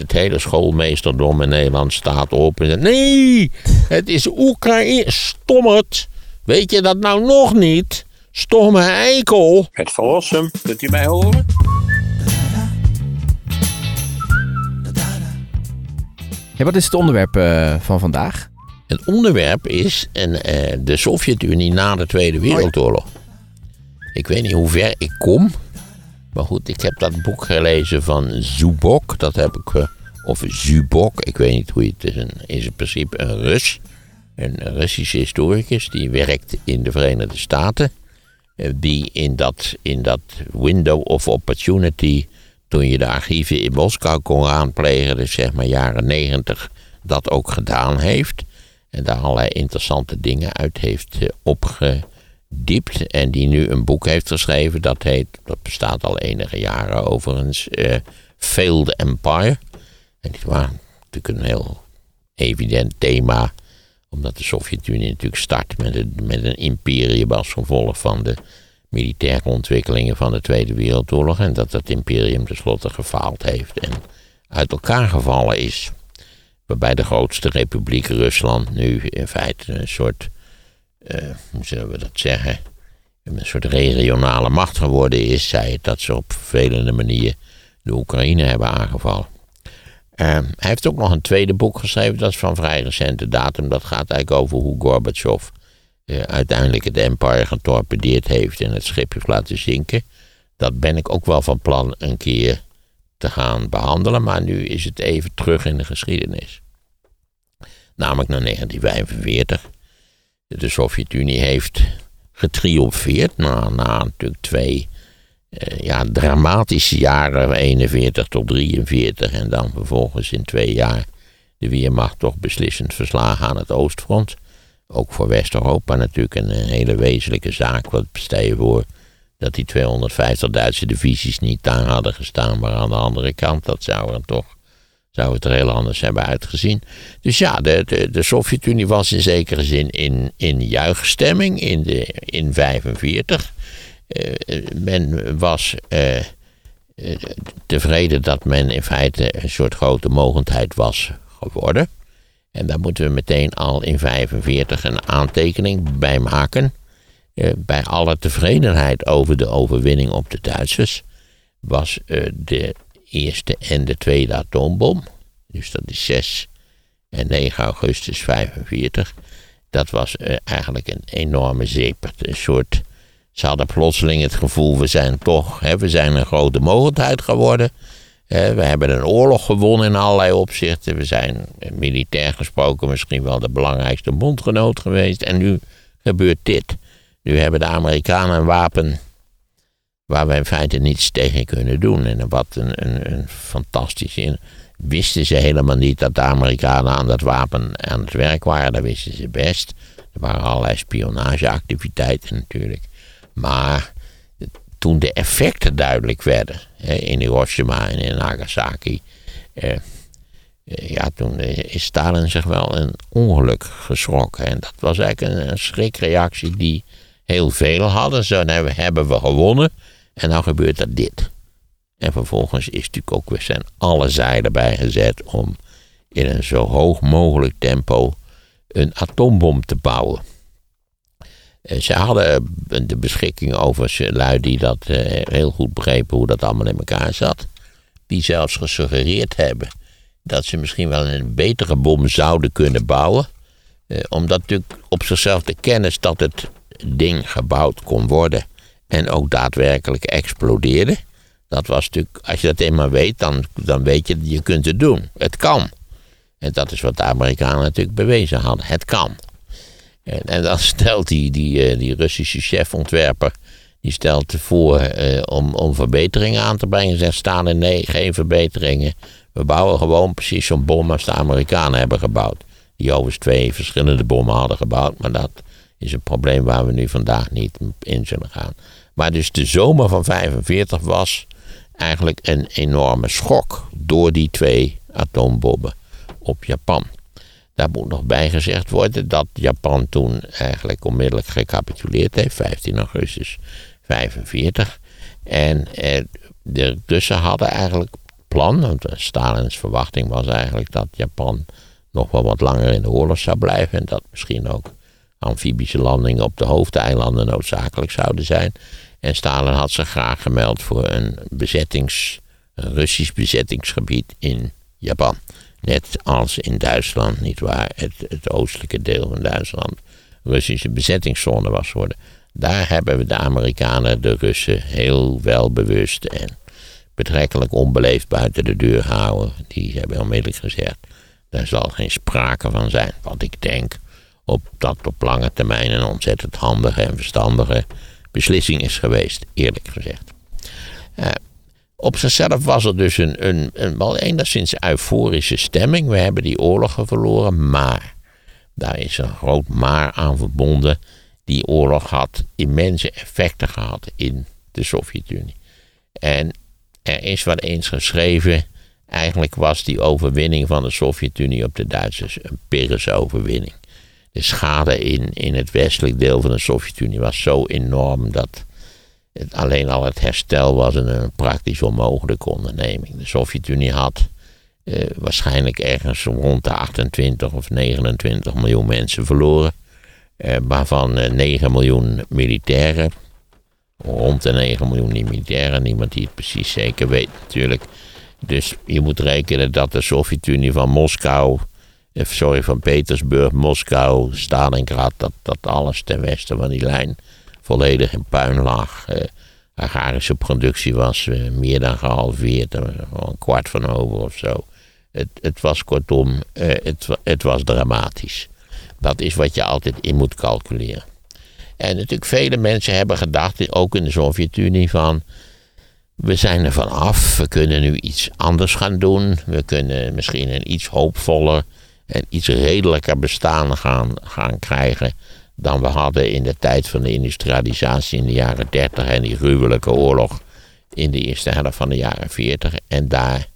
Het hele schoolmeesterdom in Nederland staat op en zegt: Nee, het is Oekraïne. Stommerd. Weet je dat nou nog niet? Stomme eikel. Het verlossen, kunt u mij horen? Ja, wat is het onderwerp eh, van vandaag? Het onderwerp is en, eh, de Sovjet-Unie na de Tweede Wereldoorlog. Ik weet niet hoe ver ik kom. Maar goed, ik heb dat boek gelezen van Zubok. Dat heb ik. eh, of Zubok, ik weet niet hoe je het is. Een, is in principe een Rus. Een Russische historicus die werkt in de Verenigde Staten. eh, Die in dat, in dat window of opportunity. toen je de archieven in Moskou kon aanplegen, dus zeg maar jaren negentig, dat ook gedaan heeft. En daar allerlei interessante dingen uit heeft eh, opgediept. En die nu een boek heeft geschreven. Dat heet, dat bestaat al enige jaren overigens, eh Failed Empire. En die waren natuurlijk een heel evident thema. Omdat de Sovjet-Unie natuurlijk start met een, met een imperium als gevolg van de militaire ontwikkelingen van de Tweede Wereldoorlog. En dat dat imperium tenslotte gefaald heeft en uit elkaar gevallen is. Waarbij de grootste republiek Rusland nu in feite een soort, hoe zullen we dat zeggen, een soort regionale macht geworden is. Zij het dat ze op vervelende manieren de Oekraïne hebben aangevallen. Eh, hij heeft ook nog een tweede boek geschreven, dat is van vrij recente datum. Dat gaat eigenlijk over hoe Gorbachev eh, uiteindelijk het empire getorpedeerd heeft en het schip heeft laten zinken. Dat ben ik ook wel van plan een keer te gaan behandelen, maar nu is het even terug in de geschiedenis. Namelijk naar 1945. De Sovjet-Unie heeft getriomfeerd na, na natuurlijk twee eh, ja, dramatische jaren, 41 tot 43, en dan vervolgens in twee jaar de Weermacht toch beslissend verslagen aan het Oostfront. Ook voor West-Europa natuurlijk een, hele wezenlijke zaak. Wat stel je voor dat die 250 Duitse divisies niet daar hadden gestaan, maar aan de andere kant, dat zou er toch zou het er heel anders hebben uitgezien. Dus ja, de, de, Sovjet-Unie was in zekere zin in, in juichstemming in, de, in 45. Eh, men was eh, eh, tevreden dat men in feite een soort grote mogendheid was geworden. En daar moeten we meteen al in 45 een aantekening bij maken. Bij alle tevredenheid over de overwinning op de Duitsers was de eerste en de tweede atoombom, dus dat is 6 en 9 augustus 45, dat was eh, eigenlijk een enorme zeepert. Een soort, ze hadden plotseling het gevoel, we zijn toch, hè, we zijn een grote mogendheid geworden. Hè, we hebben een oorlog gewonnen in allerlei opzichten. We zijn eh, militair gesproken misschien wel de belangrijkste bondgenoot geweest. En nu gebeurt dit. Nu hebben de Amerikanen een wapen waar we in feite niets tegen kunnen doen. En wat een, een, een fantastische. Wisten ze helemaal niet dat de Amerikanen aan dat wapen aan het werk waren. Dat wisten ze best. Er waren allerlei spionageactiviteiten natuurlijk. Maar toen de effecten duidelijk werden hè, in Hiroshima en in Nagasaki. Eh, eh, ja, toen eh, is Stalin zich wel een ongeluk geschrokken. En dat was eigenlijk een, een schrikreactie die heel veel hadden. Zo hebben, hebben we gewonnen. En nou gebeurt er dit. En vervolgens is natuurlijk ook weer zijn alle zeilen bijgezet om in een zo hoog mogelijk tempo een atoombom te bouwen. Eh, Ze hadden de beschikking over lui die dat eh, heel goed begrepen hoe dat allemaal in elkaar zat. Die zelfs gesuggereerd hebben dat ze misschien wel een betere bom zouden kunnen bouwen. Eh, omdat natuurlijk op zichzelf de kennis dat het ding gebouwd kon worden en ook daadwerkelijk explodeerde. Dat was natuurlijk, als je dat eenmaal weet, dan, dan weet je, je kunt het doen. Het kan. En dat is wat de Amerikanen natuurlijk bewezen hadden. Het kan. En, en dan stelt die, die, eh, die Russische chefontwerper, die stelt voor eh, om, om verbeteringen aan te brengen. Zegt Stalin, nee, geen verbeteringen. We bouwen gewoon precies zo'n bom als de Amerikanen hebben gebouwd. Die overigens twee verschillende bommen hadden gebouwd, maar dat is een probleem waar we nu vandaag niet in zullen gaan. Maar dus de zomer van 45 was eigenlijk een enorme schok door die twee atoombommen op Japan. Daar moet nog bij gezegd worden dat Japan toen eigenlijk onmiddellijk gecapituleerd heeft, 15 augustus 45. En eh, de Russen hadden eigenlijk plan, want Stalins verwachting was eigenlijk dat Japan nog wel wat langer in de oorlog zou blijven en dat misschien ook amfibische landingen op de hoofdeilanden noodzakelijk zouden zijn. En Stalin had zich graag gemeld voor een bezettings, een Russisch bezettingsgebied in Japan. Net als in Duitsland, nietwaar, het, het oostelijke deel van Duitsland Russische bezettingszone was geworden. Daar hebben we de Amerikanen de Russen heel wel bewust en betrekkelijk onbeleefd buiten de deur houden. Die hebben onmiddellijk gezegd, daar zal geen sprake van zijn. Want ik denk op dat op lange termijn een ontzettend handige en verstandige beslissing is geweest, eerlijk gezegd. Uh, op zichzelf was er dus een, een, een wel enigszins euforische stemming. We hebben die oorlogen verloren, maar daar is een groot maar aan verbonden. Die oorlog had immense effecten gehad in de Sovjet-Unie. En er is wat eens geschreven. Eigenlijk was die overwinning van de Sovjet-Unie op de Duitsers een Pyrrhus overwinning. De schade in, in het westelijk deel van de Sovjet-Unie was zo enorm dat het alleen al het herstel was een, praktisch onmogelijke onderneming. De Sovjet-Unie had eh, waarschijnlijk ergens rond de 28 of 29 miljoen mensen verloren. Eh, waarvan 9 eh, miljoen militairen. Rond de 9 miljoen militairen. Niemand die het precies zeker weet natuurlijk. Dus je moet rekenen dat de Sovjet-Unie van Moskou. Sorry, van Petersburg, Moskou, Stalingrad. Dat, dat alles ten westen van die lijn volledig in puin lag. Uh, agrarische productie was meer dan gehalveerd. Een kwart van over of zo. Het, het was kortom, het, het was dramatisch. Dat is wat je altijd in moet calculeren. En natuurlijk vele mensen hebben gedacht, ook in de Sovjet-Unie, van we zijn er vanaf, we kunnen nu iets anders gaan doen. We kunnen misschien een iets hoopvoller en iets redelijker bestaan gaan, gaan krijgen dan we hadden in de tijd van de industrialisatie in de jaren 30 en die gruwelijke oorlog in de eerste helft van de jaren 40. En daar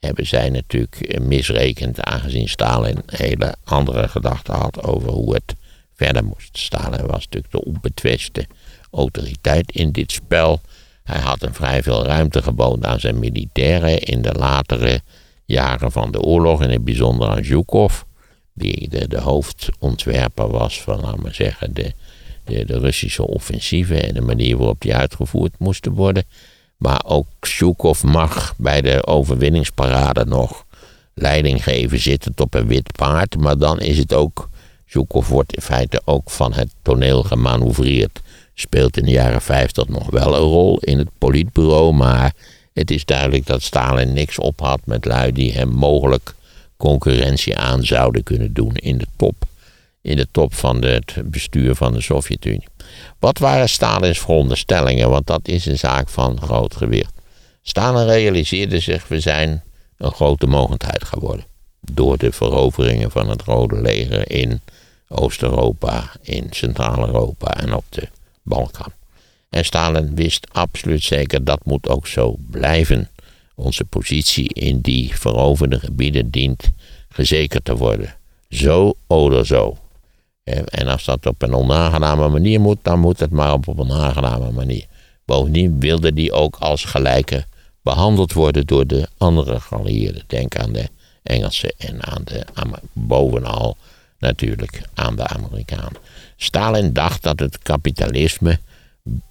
hebben zij natuurlijk misrekend, aangezien Stalin hele andere gedachten had over hoe het verder moest. Stalin was natuurlijk de onbetwiste autoriteit in dit spel. Hij had een vrij veel ruimte geboden aan zijn militairen in de latere jaren van de oorlog, in het bijzonder aan Zhukov, die de, hoofdontwerper was van, laten we zeggen, de, de, de Russische offensieve en de manier waarop die uitgevoerd moesten worden. Maar ook Zhukov mag bij de overwinningsparade nog leiding geven zittend op een wit paard. Maar dan is het ook, Zhukov wordt in feite ook van het toneel gemanoeuvreerd. Speelt in de jaren 50 nog wel een rol in het politbureau. Maar het is duidelijk dat Stalin niks op had met lui die hem mogelijk concurrentie aan zouden kunnen doen in de top. In de top van het bestuur van de Sovjet-Unie. Wat waren Stalins veronderstellingen? Want dat is een zaak van groot gewicht. Stalin realiseerde zich, we zijn een grote mogendheid geworden. Door de veroveringen van het Rode Leger in Oost-Europa, in Centraal-Europa en op de Balkan. En Stalin wist absoluut zeker dat moet ook zo blijven. Onze positie in die veroverde gebieden dient gezekerd te worden. Zo oder zo. En als dat op een onaangename manier moet, dan moet het maar op een onaangename manier. Bovendien wilde die ook als gelijke behandeld worden door de andere geallieerden. Denk aan de Engelsen en aan de, bovenal natuurlijk aan de Amerikanen. Stalin dacht dat het kapitalisme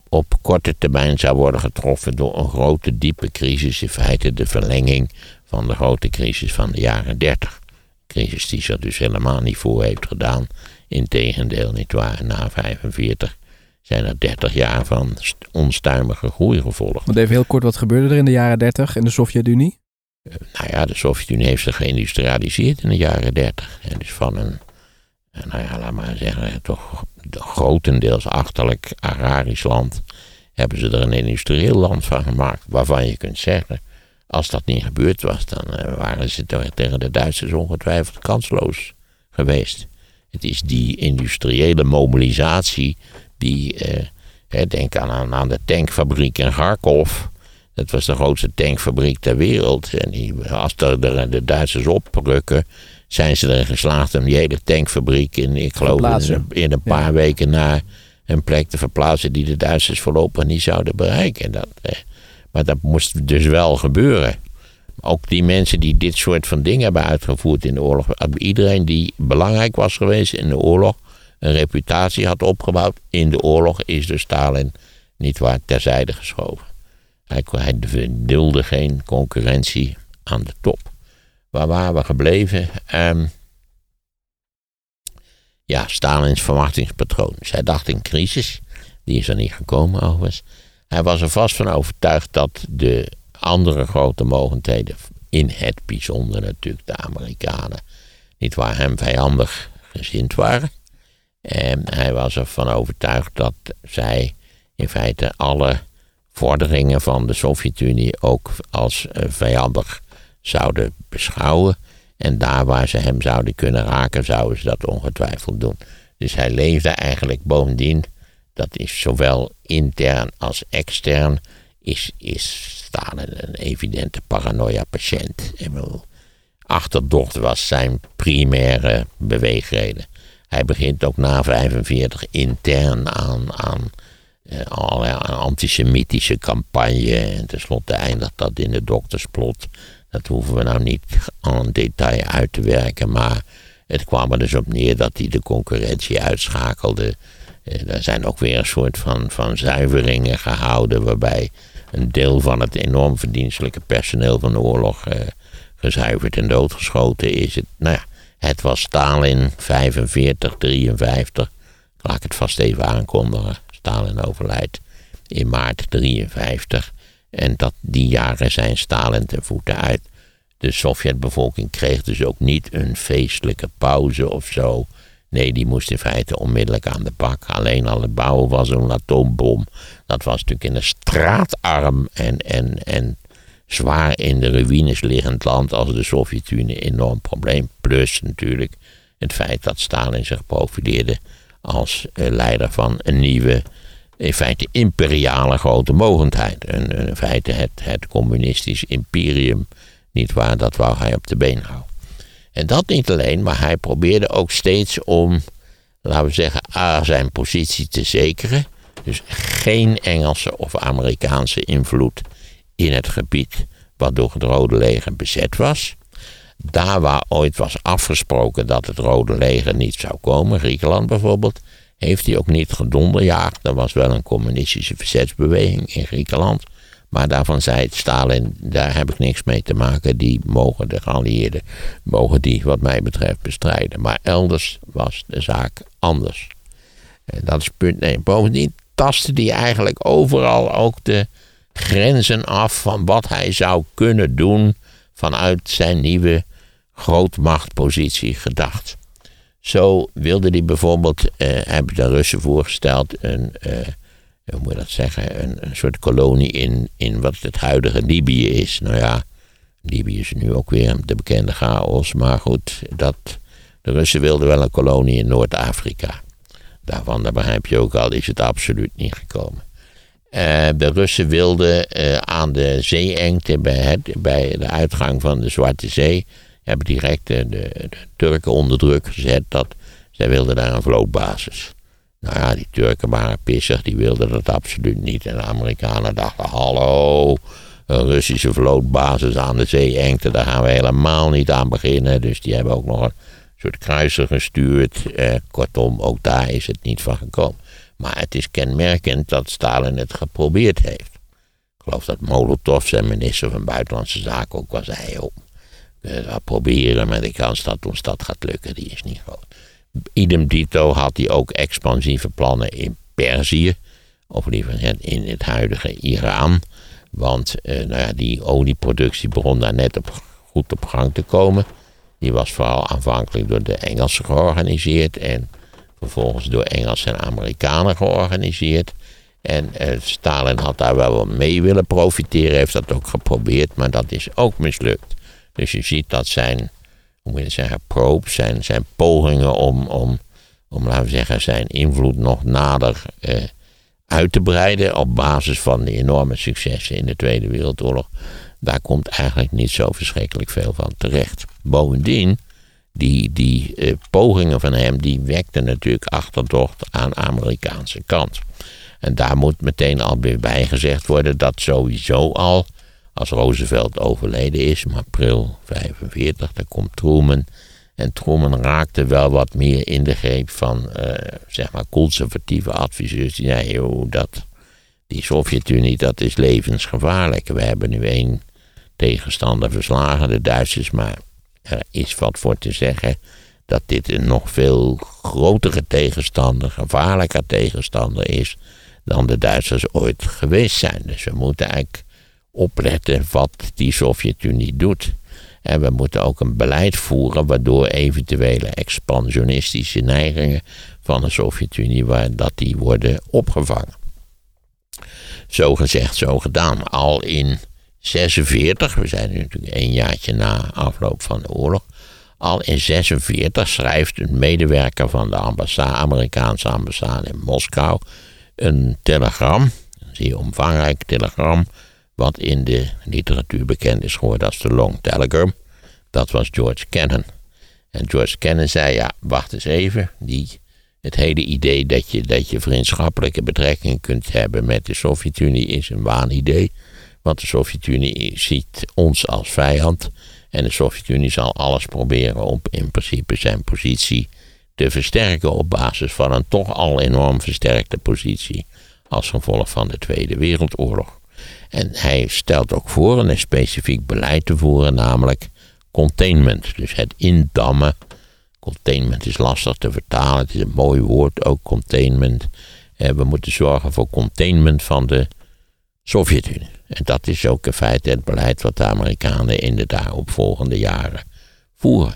op korte termijn zou worden getroffen door een grote diepe crisis, in feite de verlenging van de grote crisis van de jaren 30. Crisis die zich dus helemaal niet voor heeft gedaan Integendeel, nietwaar, na 45 zijn er 30 jaar van onstuimige groei gevolgd. Want even heel kort, wat gebeurde er in de jaren 30 in de Sovjet-Unie? Uh, nou ja, de Sovjet-Unie heeft zich geïndustrialiseerd in de jaren 30. En dus van een, eh, nou ja, laat maar zeggen, toch grotendeels achterlijk agrarisch land hebben ze er een industrieel land van gemaakt. Waarvan je kunt zeggen, als dat niet gebeurd was, dan uh, waren ze tegen de Duitsers ongetwijfeld kansloos geweest. Het is die industriële mobilisatie die, eh, denk aan, aan de tankfabriek in Kharkov. Dat was de grootste tankfabriek ter wereld. En die, als de, de, de Duitsers oprukken, zijn ze erin geslaagd om die hele tankfabriek in, ik geloof, in, in, een paar weken naar een plek te verplaatsen die de Duitsers voorlopig niet zouden bereiken. Dat, eh, maar dat moest dus wel gebeuren. ook die mensen die dit soort van dingen hebben uitgevoerd in de oorlog. Iedereen die belangrijk was geweest in de oorlog, een reputatie had opgebouwd in de oorlog, is door Stalin niet waar terzijde geschoven. Hij, hij dulde geen concurrentie aan de top. Waar waren we gebleven? Um, ja, Stalins verwachtingspatroon. Zij dacht in crisis. Die is er niet gekomen overigens. Hij was er vast van overtuigd dat de andere grote mogendheden, in het bijzonder natuurlijk de Amerikanen, niet waar hem vijandig gezind waren. En hij was ervan overtuigd dat zij in feite alle vorderingen van de Sovjet-Unie ook als eh, vijandig zouden beschouwen. En daar waar ze hem zouden kunnen raken, zouden ze dat ongetwijfeld doen. Dus hij leefde eigenlijk bovendien, dat is zowel intern als extern, is, is Stalin een evidente paranoia-patiënt. Achterdocht was zijn primaire beweegreden. Hij begint ook na 45 intern aan, aan allerlei antisemitische campagne. En tenslotte eindigt dat in de doktersplot. Dat hoeven we nou niet aan detail uit te werken. Maar het kwam er dus op neer dat hij de concurrentie uitschakelde. Er zijn ook weer een soort van, van zuiveringen gehouden. Waarbij een deel van het enorm verdienstelijke personeel van de oorlog uh, gezuiverd en doodgeschoten is. Het, nou ja, het was Stalin 45, 53. Laat ik het vast even aankondigen. Stalin overlijdt in maart 53. En dat die jaren zijn Stalin ten voeten uit. De Sovjetbevolking kreeg dus ook niet een feestelijke pauze of zo. Nee, die moest in feite onmiddellijk aan de bak. Alleen al het bouwen van zo'n atoombom. Dat was natuurlijk in een straatarm en, en, en zwaar in de ruïnes liggend land als de Sovjet-Unie een enorm probleem. Plus natuurlijk het feit dat Stalin zich profileerde als eh, leider van een nieuwe, in feite imperiale grote mogendheid. En in feite het, het communistisch imperium, niet waar, dat wou hij op de been houden. En dat niet alleen, maar hij probeerde ook steeds om, laten we zeggen, A, zijn positie te zekeren. Dus geen Engelse of Amerikaanse invloed in het gebied wat door het Rode Leger bezet was. Daar waar ooit was afgesproken dat het Rode Leger niet zou komen, Griekenland bijvoorbeeld, heeft hij ook niet gedonderjaagd. Er was wel een communistische verzetsbeweging in Griekenland. Maar daarvan zei Stalin, daar heb ik niks mee te maken. Die mogen de geallieerden, mogen die wat mij betreft bestrijden. Maar elders was de zaak anders. En dat is punt 1. Bovendien tastte hij eigenlijk overal ook de grenzen af van wat hij zou kunnen doen vanuit zijn nieuwe grootmachtpositie gedacht. Zo wilde hij bijvoorbeeld, uh, hebben de Russen voorgesteld, een, uh, hoe moet dat zeggen, een, een, soort kolonie in, in wat het huidige Libië is. Nou ja, Libië is nu ook weer de bekende chaos, maar goed, dat, de Russen wilden wel een kolonie in Noord-Afrika. Daarvan, daar begrijp je ook al, is het absoluut niet gekomen. Uh, de Russen wilden uh, aan de zeeengte bij, het, bij de uitgang van de Zwarte Zee hebben direct de, de, Turken onder druk gezet dat zij wilden daar een vlootbasis. Nou ja, die Turken waren pissig, die wilden dat absoluut niet. En de Amerikanen dachten, hallo, een Russische vlootbasis aan de zeeengte, daar gaan we helemaal niet aan beginnen. Dus die hebben ook nog een soort kruiser gestuurd. Eh, kortom, ook daar is het niet van gekomen. Maar het is kenmerkend dat Stalin het geprobeerd heeft. Ik geloof dat Molotov, zijn minister van Buitenlandse Zaken, ook was zei: op. Uh, proberen, maar de kans dat ons dat gaat lukken, die is niet groot. Idem dito had hij ook expansieve plannen in Perzië, of liever in het huidige Iran. Want uh, nou ja, die olieproductie begon daar net op, goed op gang te komen. Die was vooral aanvankelijk door de Engelsen georganiseerd en vervolgens door Engelsen en Amerikanen georganiseerd. En uh, Stalin had daar wel mee willen profiteren, heeft dat ook geprobeerd, maar dat is ook mislukt. Dus je ziet dat zijn, hoe moet je zeggen, probe, zijn, zijn pogingen om, om, om, laten we zeggen, zijn invloed nog nader eh, uit te breiden op basis van de enorme successen in de Tweede Wereldoorlog, daar komt eigenlijk niet zo verschrikkelijk veel van terecht. Bovendien, die, die eh, pogingen van hem, die wekten natuurlijk achterdocht aan de Amerikaanse kant. En daar moet meteen al bij gezegd worden dat sowieso al als Roosevelt overleden is, in april 45, dan komt Truman. En Truman raakte wel wat meer in de greep van, eh, zeg maar, conservatieve adviseurs. Die zeiden, joh, dat, die Sovjet-Unie, dat is levensgevaarlijk. We hebben nu één tegenstander verslagen, de Duitsers, maar er is wat voor te zeggen dat dit een nog veel grotere tegenstander, gevaarlijker tegenstander is dan de Duitsers ooit geweest zijn. Dus we moeten eigenlijk opletten wat die Sovjet-Unie doet. En we moeten ook een beleid voeren waardoor eventuele expansionistische neigingen van de Sovjet-Unie, dat die worden opgevangen. Zo gezegd, zo gedaan. Al in 46, we zijn nu natuurlijk een jaartje na afloop van de oorlog. Al in 46 schrijft een medewerker van de ambassade, Amerikaanse ambassade in Moskou een telegram, een zeer omvangrijk telegram, wat in de literatuur bekend is geworden als de Long Telegram. Dat was George Kennan. En George Kennan zei, ja, wacht eens even, die, het hele idee dat je, dat je vriendschappelijke betrekkingen kunt hebben met de Sovjet-Unie is een waanidee. Want de Sovjet-Unie ziet ons als vijand. En de Sovjet-Unie zal alles proberen om in principe zijn positie te versterken op basis van een toch al enorm versterkte positie als gevolg van de Tweede Wereldoorlog. En hij stelt ook voor een specifiek beleid te voeren, namelijk containment. Dus het indammen. Containment is lastig te vertalen, het is een mooi woord, ook containment. Eh, we moeten zorgen voor containment van de Sovjet-Unie. En dat is ook in feite het beleid wat de Amerikanen in de daaropvolgende jaren voeren.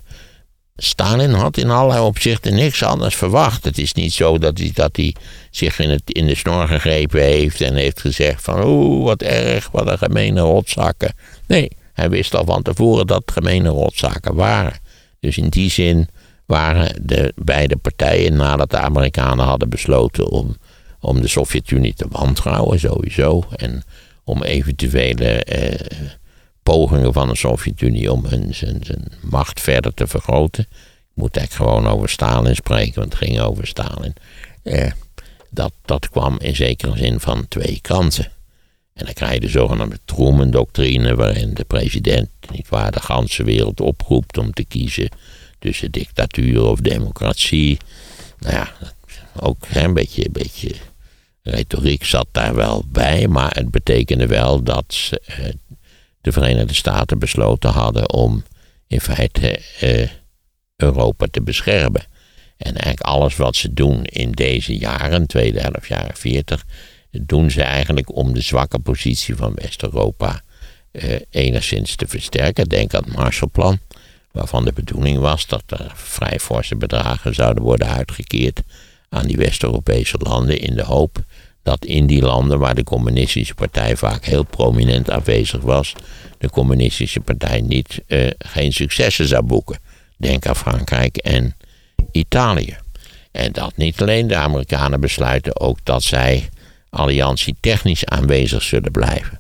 Stalin had in allerlei opzichten niks anders verwacht. Het is niet zo dat hij, dat hij zich in, het, in de snor gegrepen heeft en heeft gezegd van oeh, wat erg, wat een gemene rotzakken. Nee, hij wist al van tevoren dat het gemene rotzakken waren. Dus in die zin waren de beide partijen, nadat de Amerikanen hadden besloten om, om de Sovjet-Unie te wantrouwen sowieso, en om eventuele eh, pogingen van de Sovjet-Unie om hun zijn, macht verder te vergroten. Ik moet eigenlijk gewoon over Stalin spreken, want het ging over Stalin. Eh, dat, dat kwam in zekere zin van twee kanten. En dan krijg je de zogenaamde Truman-doctrine, waarin de president niet de ganse wereld oproept om te kiezen tussen dictatuur of democratie. Nou ja, ook een beetje, een beetje retoriek zat daar wel bij, maar het betekende wel dat eh, de Verenigde Staten besloten hadden om in feite eh, Europa te beschermen. En eigenlijk alles wat ze doen in deze jaren, tweede helft jaren 40, doen ze eigenlijk om de zwakke positie van West-Europa eh, enigszins te versterken. Denk aan het Marshallplan, waarvan de bedoeling was dat er vrij forse bedragen zouden worden uitgekeerd aan die West-Europese landen in de hoop dat in die landen waar de communistische partij vaak heel prominent aanwezig was, de communistische partij niet, uh, geen successen zou boeken. Denk aan Frankrijk en Italië. En dat niet alleen de Amerikanen besluiten ook dat zij alliantie technisch aanwezig zullen blijven.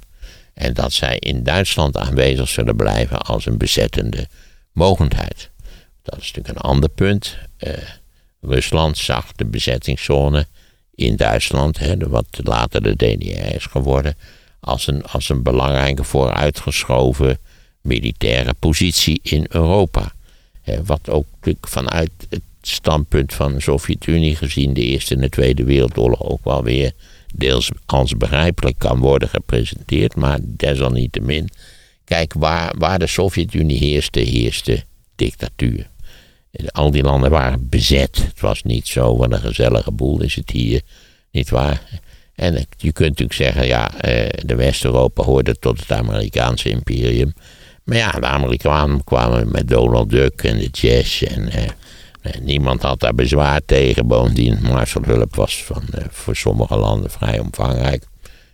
En dat zij in Duitsland aanwezig zullen blijven als een bezettende mogendheid. Dat is natuurlijk een ander punt. Uh, Rusland zag de bezettingszone in Duitsland, hè, wat later de DDR is geworden, als een, als een belangrijke vooruitgeschoven militaire positie in Europa. Hè, wat ook vanuit het standpunt van de Sovjet-Unie gezien de Eerste en de Tweede Wereldoorlog ook wel weer deels als begrijpelijk kan worden gepresenteerd, maar desalniettemin, kijk, waar, waar de Sovjet-Unie heerste, heerste dictatuur. Al die landen waren bezet. Het was niet zo, wat een gezellige boel is het hier, niet waar? En je kunt natuurlijk zeggen, ja, eh, de West-Europa hoorde tot het Amerikaanse imperium. Maar ja, de Amerikanen kwamen met Donald Duck en de jazz en eh, niemand had daar bezwaar tegen. Bovendien, Marshallhulp was van, eh, voor sommige landen vrij omvangrijk.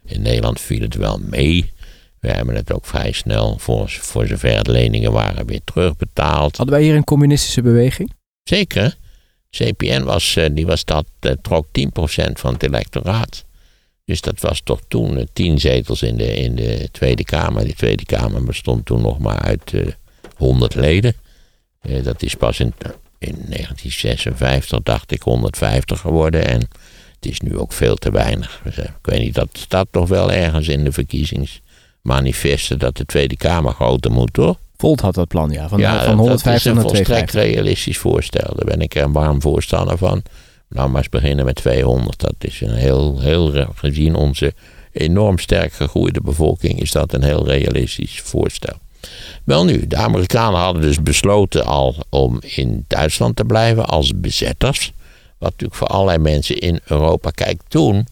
In Nederland viel het wel mee. We hebben het ook vrij snel, voor, voor zover het leningen waren, weer terugbetaald. Hadden wij hier een communistische beweging? Zeker. CPN was, eh, die was dat, uh, trok 10% van het electoraat. Dus dat was toch toen uh, tien zetels in de, in de Tweede Kamer. De Tweede Kamer bestond toen nog maar uit 100 leden. dat is pas in, in 1956, dacht ik, 150 geworden. En het is nu ook veel te weinig. Ik weet niet, dat staat toch wel ergens in de verkiezings manifesten dat de Tweede Kamer groter moet, toch? Volt had dat plan, ja. Van, ja, van 150 dat is een naar volstrekt 250. realistisch voorstel. Daar ben ik een warm voorstander van. Nou, maar eens beginnen met 200. Dat is een heel, heel, gezien onze enorm sterk gegroeide bevolking, is dat een heel realistisch voorstel. Wel nu, de Amerikanen hadden dus besloten al om in Duitsland te blijven als bezetters. Wat natuurlijk voor allerlei mensen in Europa. Kijk, toen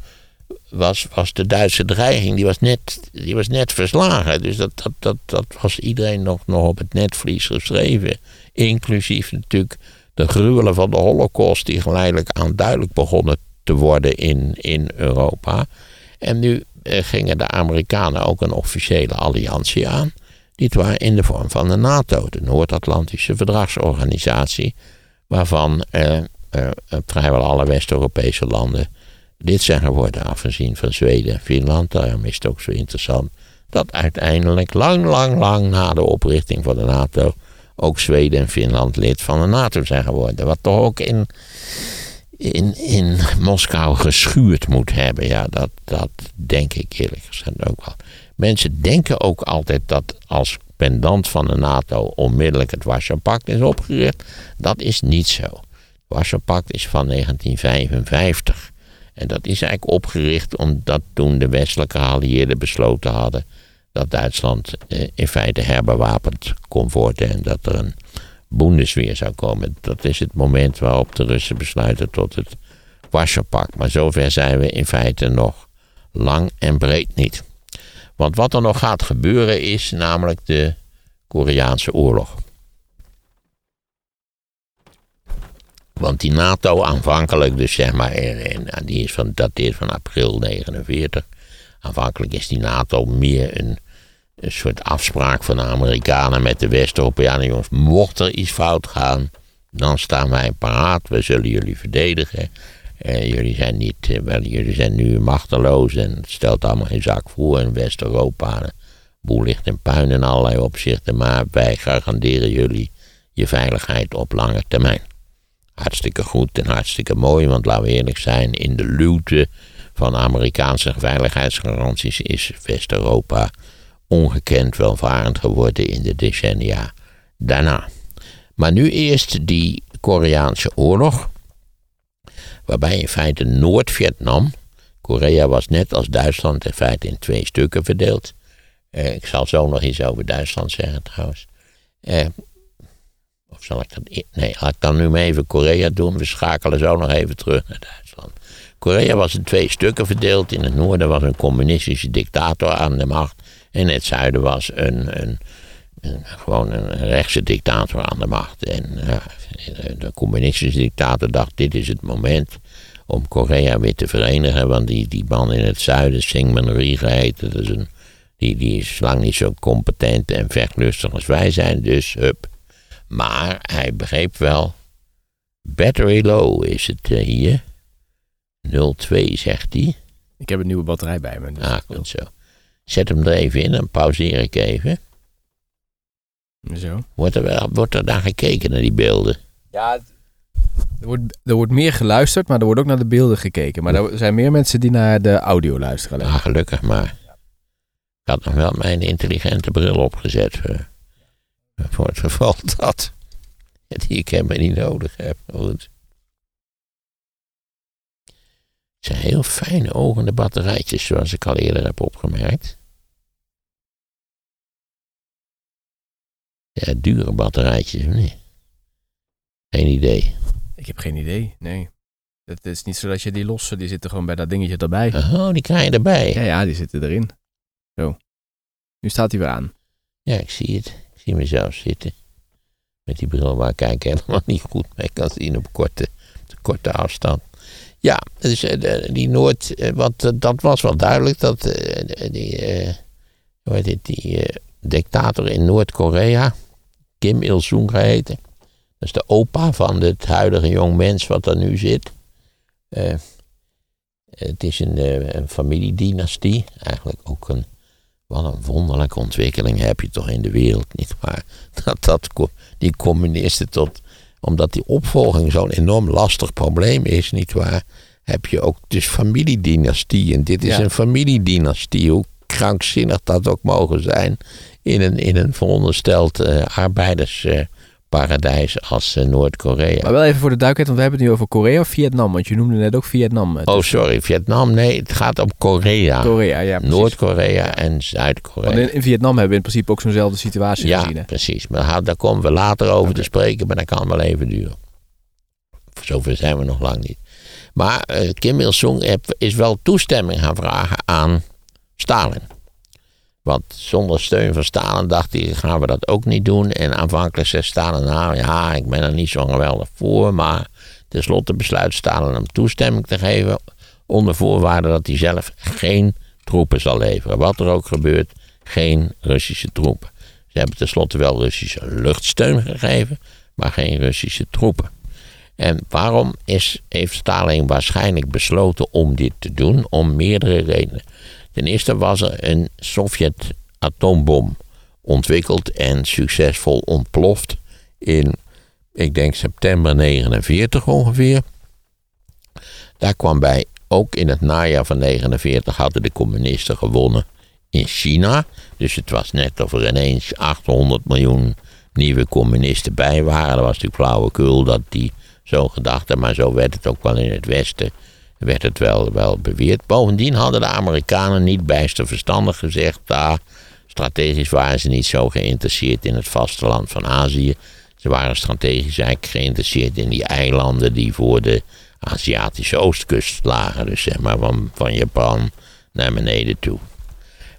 was, was de Duitse dreiging die was net, die was net verslagen. Dus dat, dat, dat, dat was iedereen nog, nog op het netvlies geschreven. Inclusief natuurlijk de gruwelen van de Holocaust, die geleidelijk aan duidelijk begonnen te worden in, in Europa. En nu eh, gingen de Amerikanen ook een officiële alliantie aan. Dit waren in de vorm van de NATO, de Noord-Atlantische Verdragsorganisatie, waarvan eh, eh, vrijwel alle West-Europese landen lid zijn geworden, afgezien van Zweden en Finland. Daarom is het ook zo interessant dat uiteindelijk, lang, lang, lang na de oprichting van de NATO, ook Zweden en Finland lid van de NATO zijn geworden. Wat toch ook in, in, in Moskou geschuurd moet hebben. Ja, dat, dat denk ik eerlijk gezegd ook wel. Mensen denken ook altijd dat als pendant van de NATO onmiddellijk het Warschau-pact is opgericht. Dat is niet zo. Het Warschau-pact is van 1955. En dat is eigenlijk opgericht omdat toen de westelijke geallieerden besloten hadden dat Duitsland eh, in feite herbewapend kon worden en dat er een Bundesweer zou komen. Dat is het moment waarop de Russen besluiten tot het Warschau-pact. Maar zover zijn we in feite nog lang en breed niet. Want wat er nog gaat gebeuren is namelijk de Koreaanse oorlog. Want die NATO aanvankelijk, dus zeg maar, en die is van, dateert van april 49. Aanvankelijk is die NATO meer een, een soort afspraak van de Amerikanen met de West-Europeanen. Jongens, mocht er iets fout gaan, dan staan wij paraat. We zullen jullie verdedigen. Eh, jullie zijn niet, eh, wel, jullie zijn nu machteloos en het stelt allemaal geen zak voor in West-Europa. De boel ligt in puin in allerlei opzichten, maar wij garanderen jullie je veiligheid op lange termijn. Hartstikke goed en hartstikke mooi, want laten we eerlijk zijn, in de luwte van Amerikaanse veiligheidsgaranties is West-Europa ongekend welvarend geworden in de decennia daarna. Maar nu eerst die Koreaanse oorlog, waarbij in feite Noord-Vietnam, Korea was net als Duitsland in feite in twee stukken verdeeld. Eh, ik zal zo nog iets over Duitsland zeggen trouwens. Eh, zal ik dat. Nee, laat ik dan nu maar even Korea doen. We schakelen zo nog even terug naar Duitsland. Korea was in twee stukken verdeeld. In het noorden was een communistische dictator aan de macht. En in het zuiden was een, een, een gewoon een rechtse dictator aan de macht. En ja, de communistische dictator dacht: dit is het moment om Korea weer te verenigen. Want die, die man in het zuiden, Syngman Rhee geheten, dat is een, die, die is lang niet zo competent en vechtlustig als wij zijn. Dus hup. Maar hij begreep wel. Battery low is het uh, hier. 02 zegt hij. Ik heb een nieuwe batterij bij me. Dus ah, goed zo. Zet hem er even in, dan pauzeer ik even. Zo. Wordt er, wel, wordt er naar gekeken naar die beelden? Ja, er wordt, er wordt meer geluisterd, maar er wordt ook naar de beelden gekeken. Maar er zijn meer mensen die naar de audio luisteren. Ah, gelukkig maar. Ik had nog wel mijn intelligente bril opgezet. Uh, voor het geval dat. Die ik helemaal niet nodig heb. Goed. Het zijn heel fijne ogende batterijtjes, zoals ik al eerder heb opgemerkt. Ja, dure batterijtjes, nee. Geen idee. Ik heb geen idee, nee. Het is niet zo dat je die losse, die zitten gewoon bij dat dingetje erbij. Oh, die krijg je erbij. Ja, ja, die zitten erin. Zo. Nu staat hij weer aan. Ja, ik zie het. Zie mezelf zitten. Met die bril waar ik helemaal niet goed mee kan zien op korte, korte afstand. Ja, dus die Noord, want dat was wel duidelijk dat die, hoe heet het, die dictator in Noord-Korea, Kim Il-sung geheten. Dat is de opa van het huidige jong mens wat er nu zit. Het is een, een familiedynastie, eigenlijk ook een, wat een wonderlijke ontwikkeling heb je toch in de wereld, niet waar? Dat, dat die communisten tot, omdat die opvolging zo'n enorm lastig probleem is, niet waar? Heb je ook dus familiedynastie. En dit is Ja. een familiedynastie. Hoe krankzinnig dat ook mogen zijn in een, in een verondersteld uh, arbeidersparadijs als uh, Noord-Korea. Maar wel even voor de duidelijkheid, want we hebben het nu over Korea of Vietnam, want je noemde net ook Vietnam. Oh, sorry, Vietnam. Nee, het gaat om Korea. Korea, ja. Noord-Korea en Zuid-Korea. Want in, in, Vietnam hebben we in principe ook zo'nzelfde situatie ja, gezien. Ja, precies. Maar daar komen we later over te spreken, maar dat kan wel even duren. Zover zijn we nog lang niet. Maar uh, Kim Il-sung is wel toestemming gaan vragen aan Stalin. Want zonder steun van Stalin dacht hij, gaan we dat ook niet doen. En aanvankelijk zei Stalin, nou ja, ik ben er niet zo geweldig voor. Maar tenslotte besluit Stalin hem toestemming te geven. Onder voorwaarde dat hij zelf geen troepen zal leveren. Wat er ook gebeurt, geen Russische troepen. Ze hebben tenslotte wel Russische luchtsteun gegeven, maar geen Russische troepen. En waarom is, heeft Stalin waarschijnlijk besloten om dit te doen? Om meerdere redenen. Ten eerste was er een Sovjet-atoombom ontwikkeld en succesvol ontploft in, ik denk september 49 ongeveer. Daar kwam bij, ook in het najaar van 49 hadden de communisten gewonnen in China. Dus het was net of er ineens 800 miljoen nieuwe communisten bij waren. Dat was natuurlijk flauwekul dat die zo gedachten, maar zo werd het ook wel in het Westen werd het wel, wel beweerd. Bovendien hadden de Amerikanen niet bijster verstandig gezegd. Daar, strategisch waren ze niet zo geïnteresseerd in het vasteland van Azië. Ze waren strategisch eigenlijk geïnteresseerd in die eilanden die voor de Aziatische oostkust lagen. Dus zeg maar van, van Japan naar beneden toe.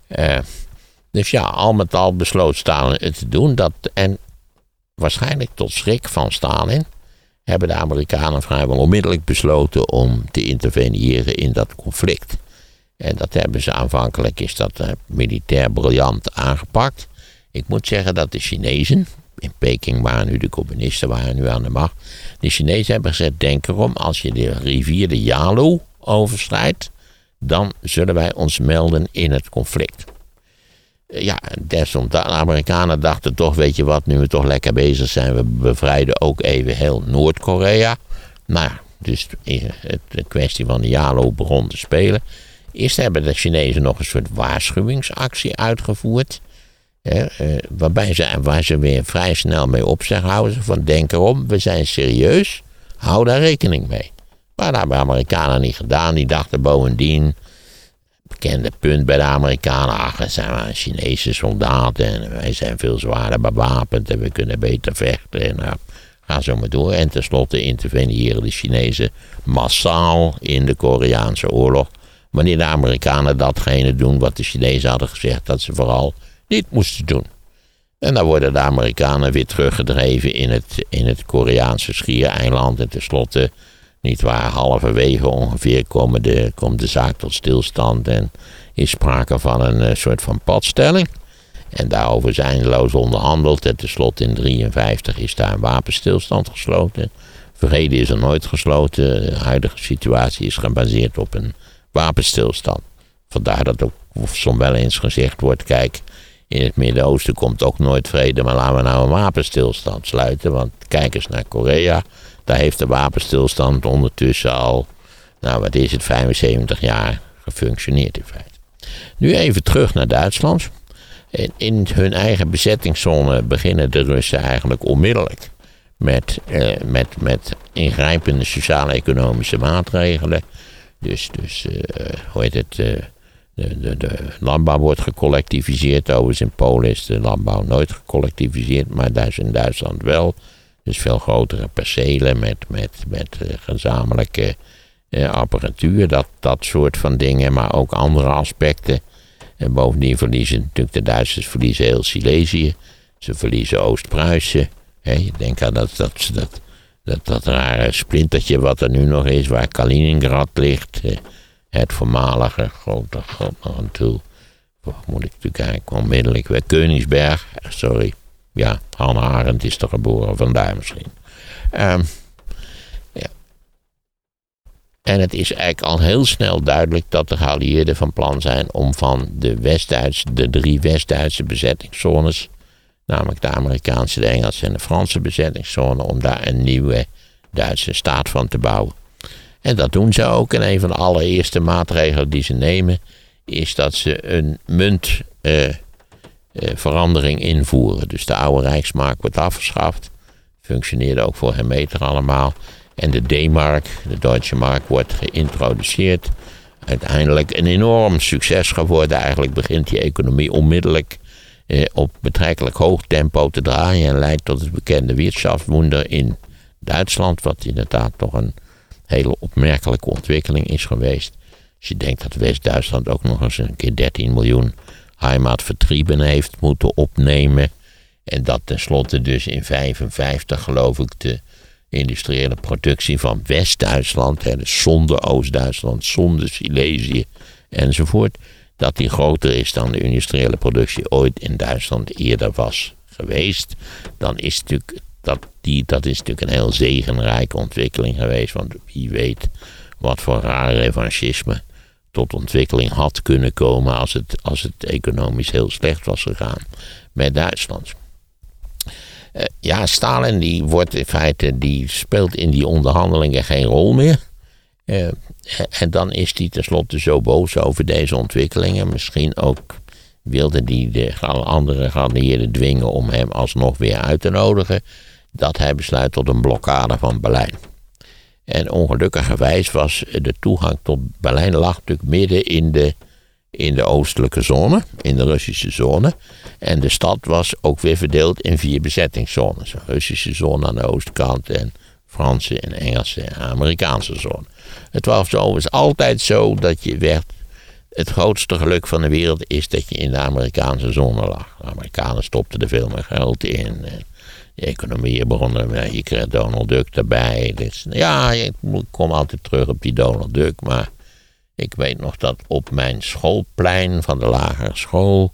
Uh, dus ja, al met al besloot Stalin het te doen. Dat, en waarschijnlijk tot schrik van Stalin hebben de Amerikanen vrijwel onmiddellijk besloten om te interveneren in dat conflict. En dat hebben ze aanvankelijk, is dat uh, militair briljant aangepakt. Ik moet zeggen dat de Chinezen, in Peking waren nu de communisten waren nu aan de macht. De Chinezen hebben gezegd, denk erom, als je de rivier de Yalu overschrijdt, dan zullen wij ons melden in het conflict ja, desondanks, de Amerikanen dachten toch, weet je wat, nu we toch lekker bezig zijn, we bevrijden ook even heel Noord-Korea. Nou dus de kwestie van de Jalo begon te spelen. Eerst hebben de Chinezen nog een soort waarschuwingsactie uitgevoerd. Hè, eh, waarbij ze, waar ze weer vrij snel mee op zich houden. Van denk erom, we zijn serieus, hou daar rekening mee. Maar dat hebben de Amerikanen niet gedaan. Die dachten bovendien, bekende punt bij de Amerikanen. Ach, zijn Chinese soldaten en wij zijn veel zwaarder bewapend en we kunnen beter vechten. En nou, ga zo maar door. En tenslotte interveneren de Chinezen massaal in de Koreaanse oorlog. Wanneer de Amerikanen datgene doen wat de Chinezen hadden gezegd dat ze vooral niet moesten doen. En dan worden de Amerikanen weer teruggedreven in het, in het Koreaanse schiereiland. En tenslotte niet waar, halverwege ongeveer komen de, komt de zaak tot stilstand en is sprake van een uh, soort van padstelling. En daarover zijn eindeloos onderhandeld. En tenslotte in 1953 is daar een wapenstilstand gesloten. Vrede is er nooit gesloten. De huidige situatie is gebaseerd op een wapenstilstand. Vandaar dat ook soms wel eens gezegd wordt: kijk, in het Midden-Oosten komt ook nooit vrede, maar laten we nou een wapenstilstand sluiten. Want kijk eens naar Korea. Daar heeft de wapenstilstand ondertussen al, nou wat is het, 75 jaar gefunctioneerd in feite. Nu even terug naar Duitsland. In hun eigen bezettingszone beginnen de Russen eigenlijk onmiddellijk met, eh, met, met ingrijpende sociaal-economische maatregelen. Dus, dus eh, hoe heet het? Eh, de, de, de, landbouw wordt gecollectiviseerd. Overigens in Polen is de landbouw nooit gecollectiviseerd, maar daar is in Duitsland wel. Dus veel grotere percelen met, met, met uh, gezamenlijke uh, apparatuur, dat, dat soort van dingen, maar ook andere aspecten. En bovendien verliezen natuurlijk de Duitsers verliezen heel Silesië. Ze verliezen Oost-Pruisen. Je denkt aan dat, dat, dat, dat, dat rare splintertje wat er nu nog is, waar Kaliningrad ligt. Het voormalige grote, grote toe. Moet ik natuurlijk eigenlijk onmiddellijk weer Koningsberg, sorry. Ja, Hannah Arendt is er geboren, vandaar misschien. Um, ja. En het is eigenlijk al heel snel duidelijk dat de geallieerden van plan zijn om van de, West de drie West-Duitse bezettingszones, namelijk de Amerikaanse, de Engelse en de Franse bezettingszone, om daar een nieuwe Duitse staat van te bouwen. En dat doen ze ook. En een van de allereerste maatregelen die ze nemen is dat ze een muntverandering invoeren. Dus de oude Rijksmark wordt afgeschaft. Functioneerde ook voor geen meter allemaal. En de D-mark, de Duitse mark, wordt geïntroduceerd. Uiteindelijk een enorm succes geworden. Eigenlijk begint die economie onmiddellijk eh, op betrekkelijk hoog tempo te draaien. En leidt tot het bekende Wirtschaftswunder in Duitsland. Wat inderdaad toch een hele opmerkelijke ontwikkeling is geweest. Als je denkt dat West-Duitsland ook nog eens een keer 13 miljoen heimatvertriebenen heeft moeten opnemen. En dat tenslotte dus in 55 geloof ik de industriële productie van West-Duitsland, dus zonder Oost-Duitsland, zonder Silesië enzovoort, dat die groter is dan de industriële productie ooit in Duitsland eerder was geweest, dan is natuurlijk dat, die, dat is natuurlijk een heel zegenrijke ontwikkeling geweest. Want wie weet wat voor raar revanchisme tot ontwikkeling had kunnen komen als het, als het economisch heel slecht was gegaan met Duitsland. Uh, ja, Stalin die wordt in feite, die speelt in die onderhandelingen geen rol meer. Uh, en dan is hij tenslotte zo boos over deze ontwikkelingen. Misschien ook wilde hij de andere geallieerden dwingen om hem alsnog weer uit te nodigen. Dat hij besluit tot een blokkade van Berlijn. En ongelukkigerwijs was de toegang tot Berlijn lag natuurlijk midden in de, in de oostelijke zone, in de Russische zone. En de stad was ook weer verdeeld in vier bezettingszones. Een Russische zone aan de oostkant en Franse en Engelse en Amerikaanse zone. Het was overigens altijd zo dat je werd. Het grootste geluk van de wereld is dat je in de Amerikaanse zone lag. De Amerikanen stopten er veel meer geld in. Economie begonnen. Je kreeg Donald Duck erbij. Dus, ja, ik kom altijd terug op die Donald Duck. Maar ik weet nog dat op mijn schoolplein van de lagere school.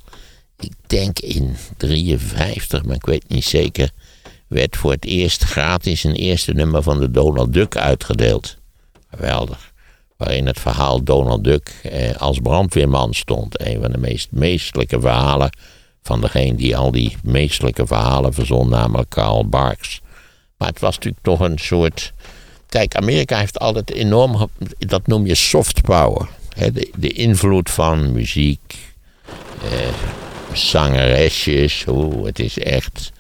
Ik denk in 53, maar ik weet niet zeker. werd voor het eerst gratis een eerste nummer van de Donald Duck uitgedeeld. Geweldig. Waarin het verhaal Donald Duck eh, als brandweerman stond. Een van de meest meestelijke verhalen van degene die al die meestelijke verhalen verzon, namelijk Karl Barks. Maar het was natuurlijk toch een soort. Kijk, Amerika heeft altijd enorm. Dat noem je soft power. de, de, invloed van muziek, eh, zangeresjes. Oh, het is echt.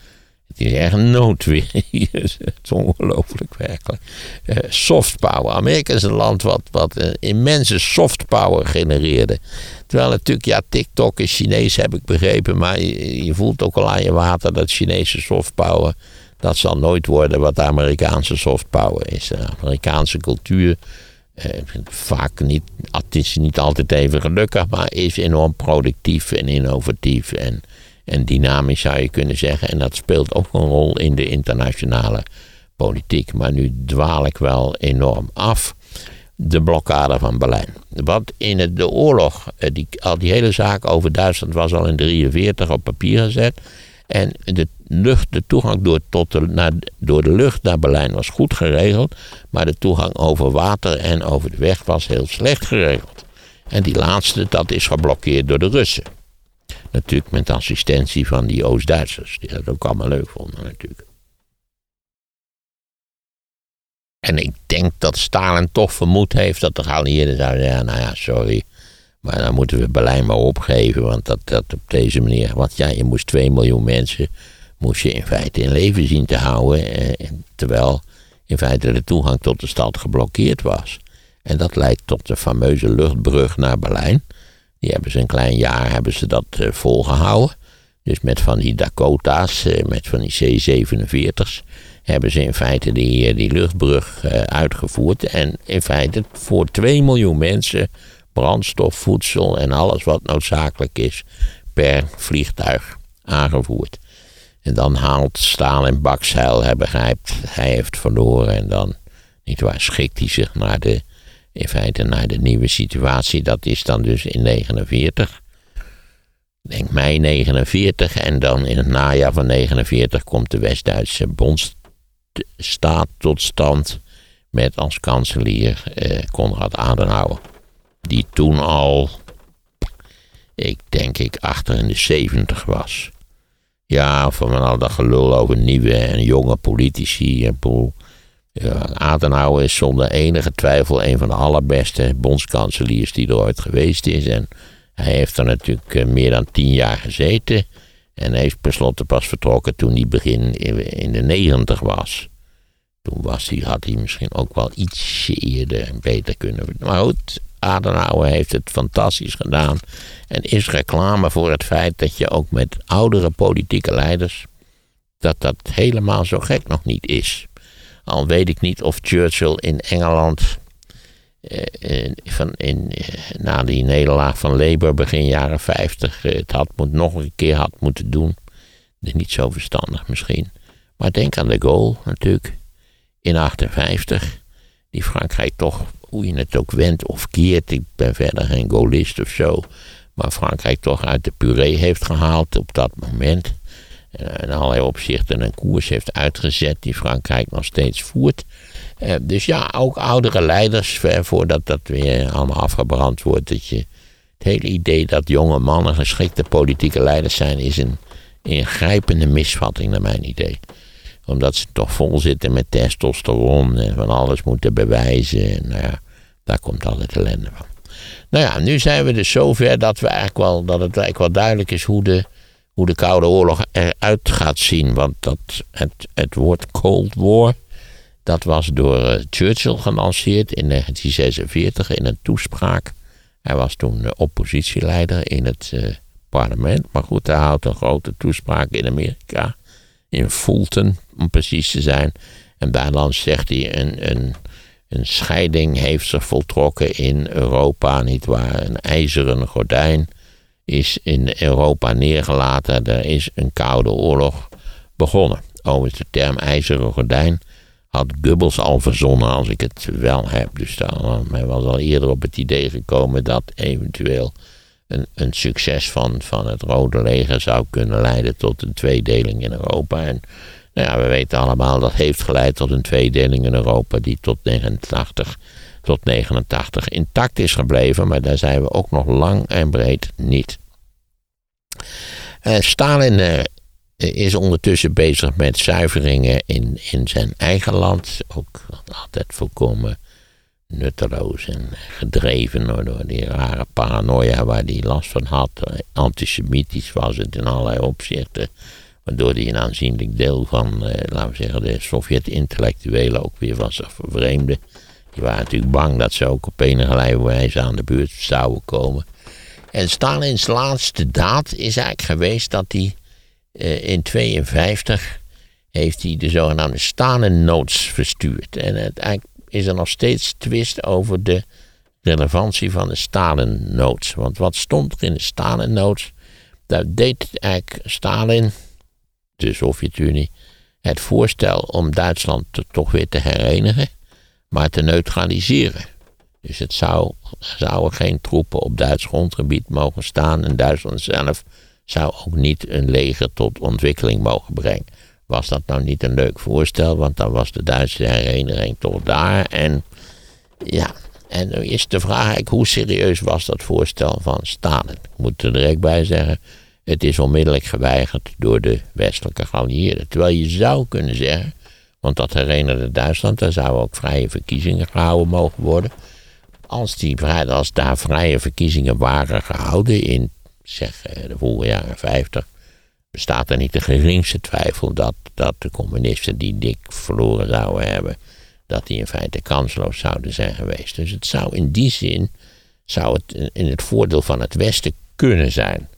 Het is echt noodweer. het is ongelooflijk werkelijk. Uh, soft power. Amerika is een land wat, wat een immense soft power genereerde. Terwijl natuurlijk, ja, TikTok is Chinees, heb ik begrepen. Maar je, voelt ook al aan je water dat Chinese soft power. Dat zal nooit worden wat de Amerikaanse soft power is. De Amerikaanse cultuur. Eh, vaak niet, het is niet altijd even gelukkig, maar is enorm productief en innovatief. En en dynamisch zou je kunnen zeggen. En dat speelt ook een rol in de internationale politiek. Maar nu dwaal ik wel enorm af. De blokkade van Berlijn. Wat in de oorlog, eh, die, al die hele zaak over Duitsland was al in 1943 op papier gezet. En de, lucht, de toegang door, tot naar, door de lucht naar Berlijn was goed geregeld. Maar de toegang over water en over de weg was heel slecht geregeld. En die laatste, dat is geblokkeerd door de Russen. Natuurlijk met assistentie van die Oost-Duitsers. Die dat ook allemaal leuk vonden natuurlijk. En ik denk dat Stalin toch vermoed heeft dat de geallieerden zouden zeggen... nou ja, sorry, maar dan moeten we Berlijn maar opgeven. Want dat, dat op deze manier... Want ja, je moest 2 miljoen mensen... moest je in feite in leven zien te houden. Eh, terwijl in feite de toegang tot de stad geblokkeerd was. En dat leidt tot de fameuze luchtbrug naar Berlijn... Die hebben ze een klein jaar hebben ze dat uh, volgehouden. Dus met van die Dakota's, uh, met van die C-47's, hebben ze in feite die, uh, die luchtbrug uitgevoerd. En in feite voor 2 miljoen mensen brandstof, voedsel en alles wat noodzakelijk is per vliegtuig aangevoerd. En dan haalt Stalin bakzeil, hij begrijpt, hij heeft verloren en dan, niet waar, schikt hij zich naar de in feite naar de nieuwe situatie. Dat is dan dus in 49. Ik denk mei 49 en dan in het najaar van 49 komt de West-Duitse bondstaat tot stand met als kanselier eh, Konrad Adenauer. Die toen al, ik denk ik, achter in de 70 was. Ja, van al dat gelul over nieuwe en jonge politici en poel. Ja, Adenauer is zonder enige twijfel een van de allerbeste bondskanseliers die er ooit geweest is. En Hij heeft er natuurlijk eh, meer dan tien jaar gezeten. En hij is tenslotte pas vertrokken toen hij begin in de negentig was. Toen was hij, had hij misschien ook wel ietsje eerder en beter kunnen. Maar goed, Adenauer heeft het fantastisch gedaan. En is reclame voor het feit dat je ook met oudere politieke leiders. dat dat helemaal zo gek nog niet is. Al weet ik niet of Churchill in Engeland. Eh, van in, eh, na die nederlaag van Labour begin jaren 50 eh, het had moet, nog een keer had moeten doen. Niet zo verstandig misschien. Maar denk aan de goal natuurlijk in 58. Die Frankrijk toch, hoe je het ook wendt of keert. Ik ben verder geen goalist of zo. Maar Frankrijk toch uit de puree heeft gehaald op dat moment. In allerlei opzichten een koers heeft uitgezet die Frankrijk nog steeds voert. Eh, dus ja, ook oudere leiders, voordat dat weer allemaal afgebrand wordt. Dat je, het hele idee dat jonge mannen geschikte politieke leiders zijn, is een ingrijpende misvatting naar mijn idee omdat ze toch vol zitten met testosteron en van alles moeten bewijzen. En nou ja, daar komt altijd ellende van. Nou ja, nu zijn we dus zover dat, we eigenlijk wel, dat het eigenlijk wel duidelijk is hoe de, hoe de Koude Oorlog eruit gaat zien. Want dat, het, het woord Cold War, dat was door eh, Churchill gelanceerd in 1946 in een toespraak. Hij was toen oppositieleider in het uh, parlement. Maar goed, hij houdt een grote toespraak in Amerika in Fulton, om precies te zijn. En bijna zegt hij, een, een, een scheiding heeft zich voltrokken in Europa, nietwaar? Een ijzeren gordijn is in Europa neergelaten. Er is een koude oorlog begonnen. Overigens, de term ijzeren gordijn had Goebbels al verzonnen, als ik het wel heb. Dus daar, hij was al eerder op het idee gekomen dat eventueel een, een succes van, van het Rode Leger zou kunnen leiden tot een tweedeling in Europa. En nou ja, we weten allemaal dat heeft geleid tot een tweedeling in Europa die tot 89, tot 89 intact is gebleven, maar daar zijn we ook nog lang en breed niet. Uh, Stalin uh, is ondertussen bezig met zuiveringen in, in zijn eigen land, ook altijd volkomen nutteloos en gedreven door die rare paranoia waar hij last van had. Antisemitisch was het in allerlei opzichten. Waardoor hij een aanzienlijk deel van, eh, laten we zeggen, de Sovjet-intellectuelen ook weer van zich vervreemde. Die waren natuurlijk bang dat ze ook op enige wijze aan de buurt zouden komen. En Stalins laatste daad is eigenlijk geweest dat hij eh, in 1952 heeft hij de zogenaamde Stalin Notes verstuurd. En het eigenlijk is er nog steeds twist over de relevantie van de Stalin Notes. Want wat stond er in de Stalin Notes? Daar deed eigenlijk Stalin, de Sovjet-Unie, het voorstel om Duitsland toch weer te herenigen, maar te neutraliseren. Dus het zou, zouden geen troepen op Duits grondgebied mogen staan en Duitsland zelf zou ook niet een leger tot ontwikkeling mogen brengen was dat nou niet een leuk voorstel, want dan was de Duitse hereniging toch daar. En ja, en nu is de vraag hoe serieus was dat voorstel van Stalin? Ik moet er direct bij zeggen, het is onmiddellijk geweigerd door de westelijke geallieerden. Terwijl je zou kunnen zeggen, want dat herinnerde Duitsland, daar zouden ook vrije verkiezingen gehouden mogen worden. Als, die, als daar vrije verkiezingen waren gehouden in zeg, eh, de vorige jaren 50, bestaat er niet de geringste twijfel dat, dat de communisten die dik verloren zouden hebben, dat die in feite kansloos zouden zijn geweest. Dus het zou in die zin, zou het in het voordeel van het Westen kunnen zijn.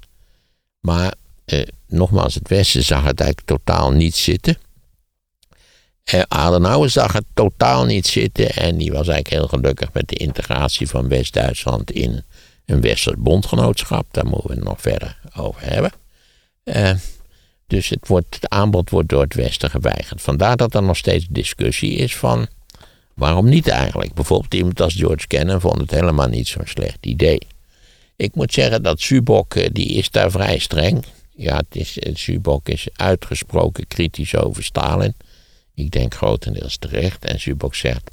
Maar eh, nogmaals, het Westen zag het eigenlijk totaal niet zitten. Eh, Adenauer zag het totaal niet zitten en die was eigenlijk heel gelukkig met de integratie van West-Duitsland in een Westers bondgenootschap. Daar moeten we het nog verder over hebben. Uh, dus het, wordt, het aanbod wordt door het Westen geweigerd. Vandaar dat er nog steeds discussie is van waarom niet eigenlijk. Bijvoorbeeld iemand als George Kennan vond het helemaal niet zo'n slecht idee. Ik moet zeggen dat Subok, eh, die is daar vrij streng. Ja, het is, eh, Subok is uitgesproken kritisch over Stalin. Ik denk grotendeels terecht. En Subok zegt,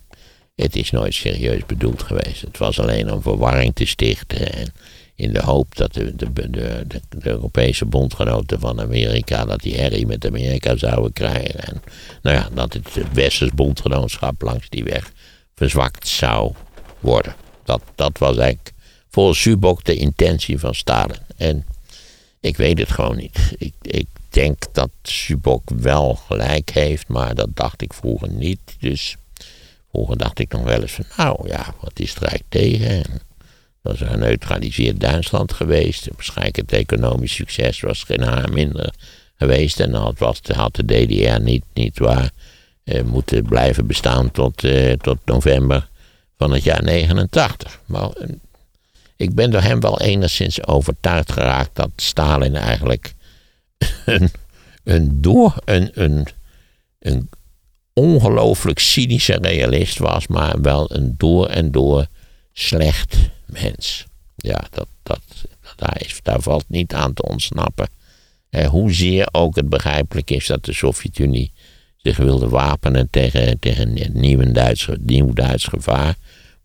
het is nooit serieus bedoeld geweest. Het was alleen om verwarring te stichten. En in de hoop dat de, de, de, Europese bondgenoten van Amerika, dat die herrie met Amerika zouden krijgen. En nou ja, dat het, westers bondgenootschap langs die weg verzwakt zou worden. Dat, dat was eigenlijk volgens Zubok de intentie van Stalin. En ik weet het gewoon niet. Ik, ik denk dat Zubok wel gelijk heeft, maar dat dacht ik vroeger niet. Dus vroeger dacht ik nog wel eens van, nou ja, wat is er eigenlijk tegen? En dat is een neutraliseerd Duitsland geweest. Waarschijnlijk het economisch succes was geen haar minder geweest. En dan had, had de DDR niet, niet waar eh, moeten blijven bestaan tot, eh, tot november van het jaar 89. Maar eh, ik ben door hem wel enigszins overtuigd geraakt dat Stalin eigenlijk een, een, door, een, een, een ongelooflijk cynische realist was, maar wel een door en door slecht mens. Ja, dat, dat, daar, is, daar valt niet aan te ontsnappen. Eh, hoezeer ook het begrijpelijk is dat de Sovjet-Unie zich wilde wapenen tegen, tegen een nieuw Duits, nieuw Duits gevaar.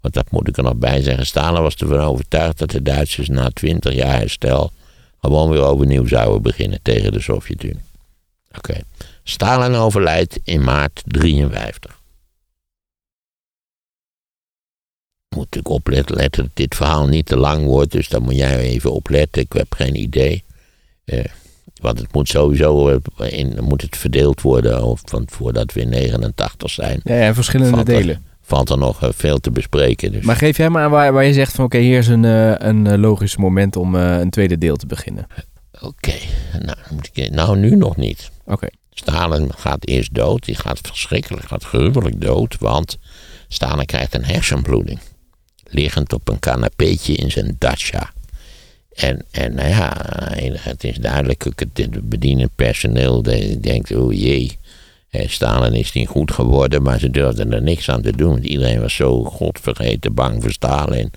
Want dat moet ik er nog bij zeggen. Stalin was ervan overtuigd dat de Duitsers na twintig jaar herstel gewoon weer overnieuw zouden beginnen tegen de Sovjet-Unie. Oké. Stalin overlijdt in maart 53. Moet natuurlijk opletten dat dit verhaal niet te lang wordt, dus daar moet jij even opletten. Ik heb geen idee. Eh, want het moet sowieso eh, in, moet het verdeeld worden of, van, voordat we in 89 zijn. Ja, ja verschillende delen. Valt er nog eh, veel te bespreken. Dus. Maar geef jij maar aan waar, waar je zegt van oké, hier is een, uh, een logisch moment om een tweede deel te beginnen. Oké, nou, nou nu nog niet. Oké. Stalin gaat eerst dood. Die gaat verschrikkelijk, gaat gruwelijk dood. Want Stalin krijgt een hersenbloeding. Liggend op een canapeetje in zijn dacha. En, en nou ja, het is duidelijk, het bedienend personeel denkt, oh jee, Stalin is niet goed geworden, maar ze durfden er niks aan te doen. Want iedereen was zo godvergeten bang voor Stalin.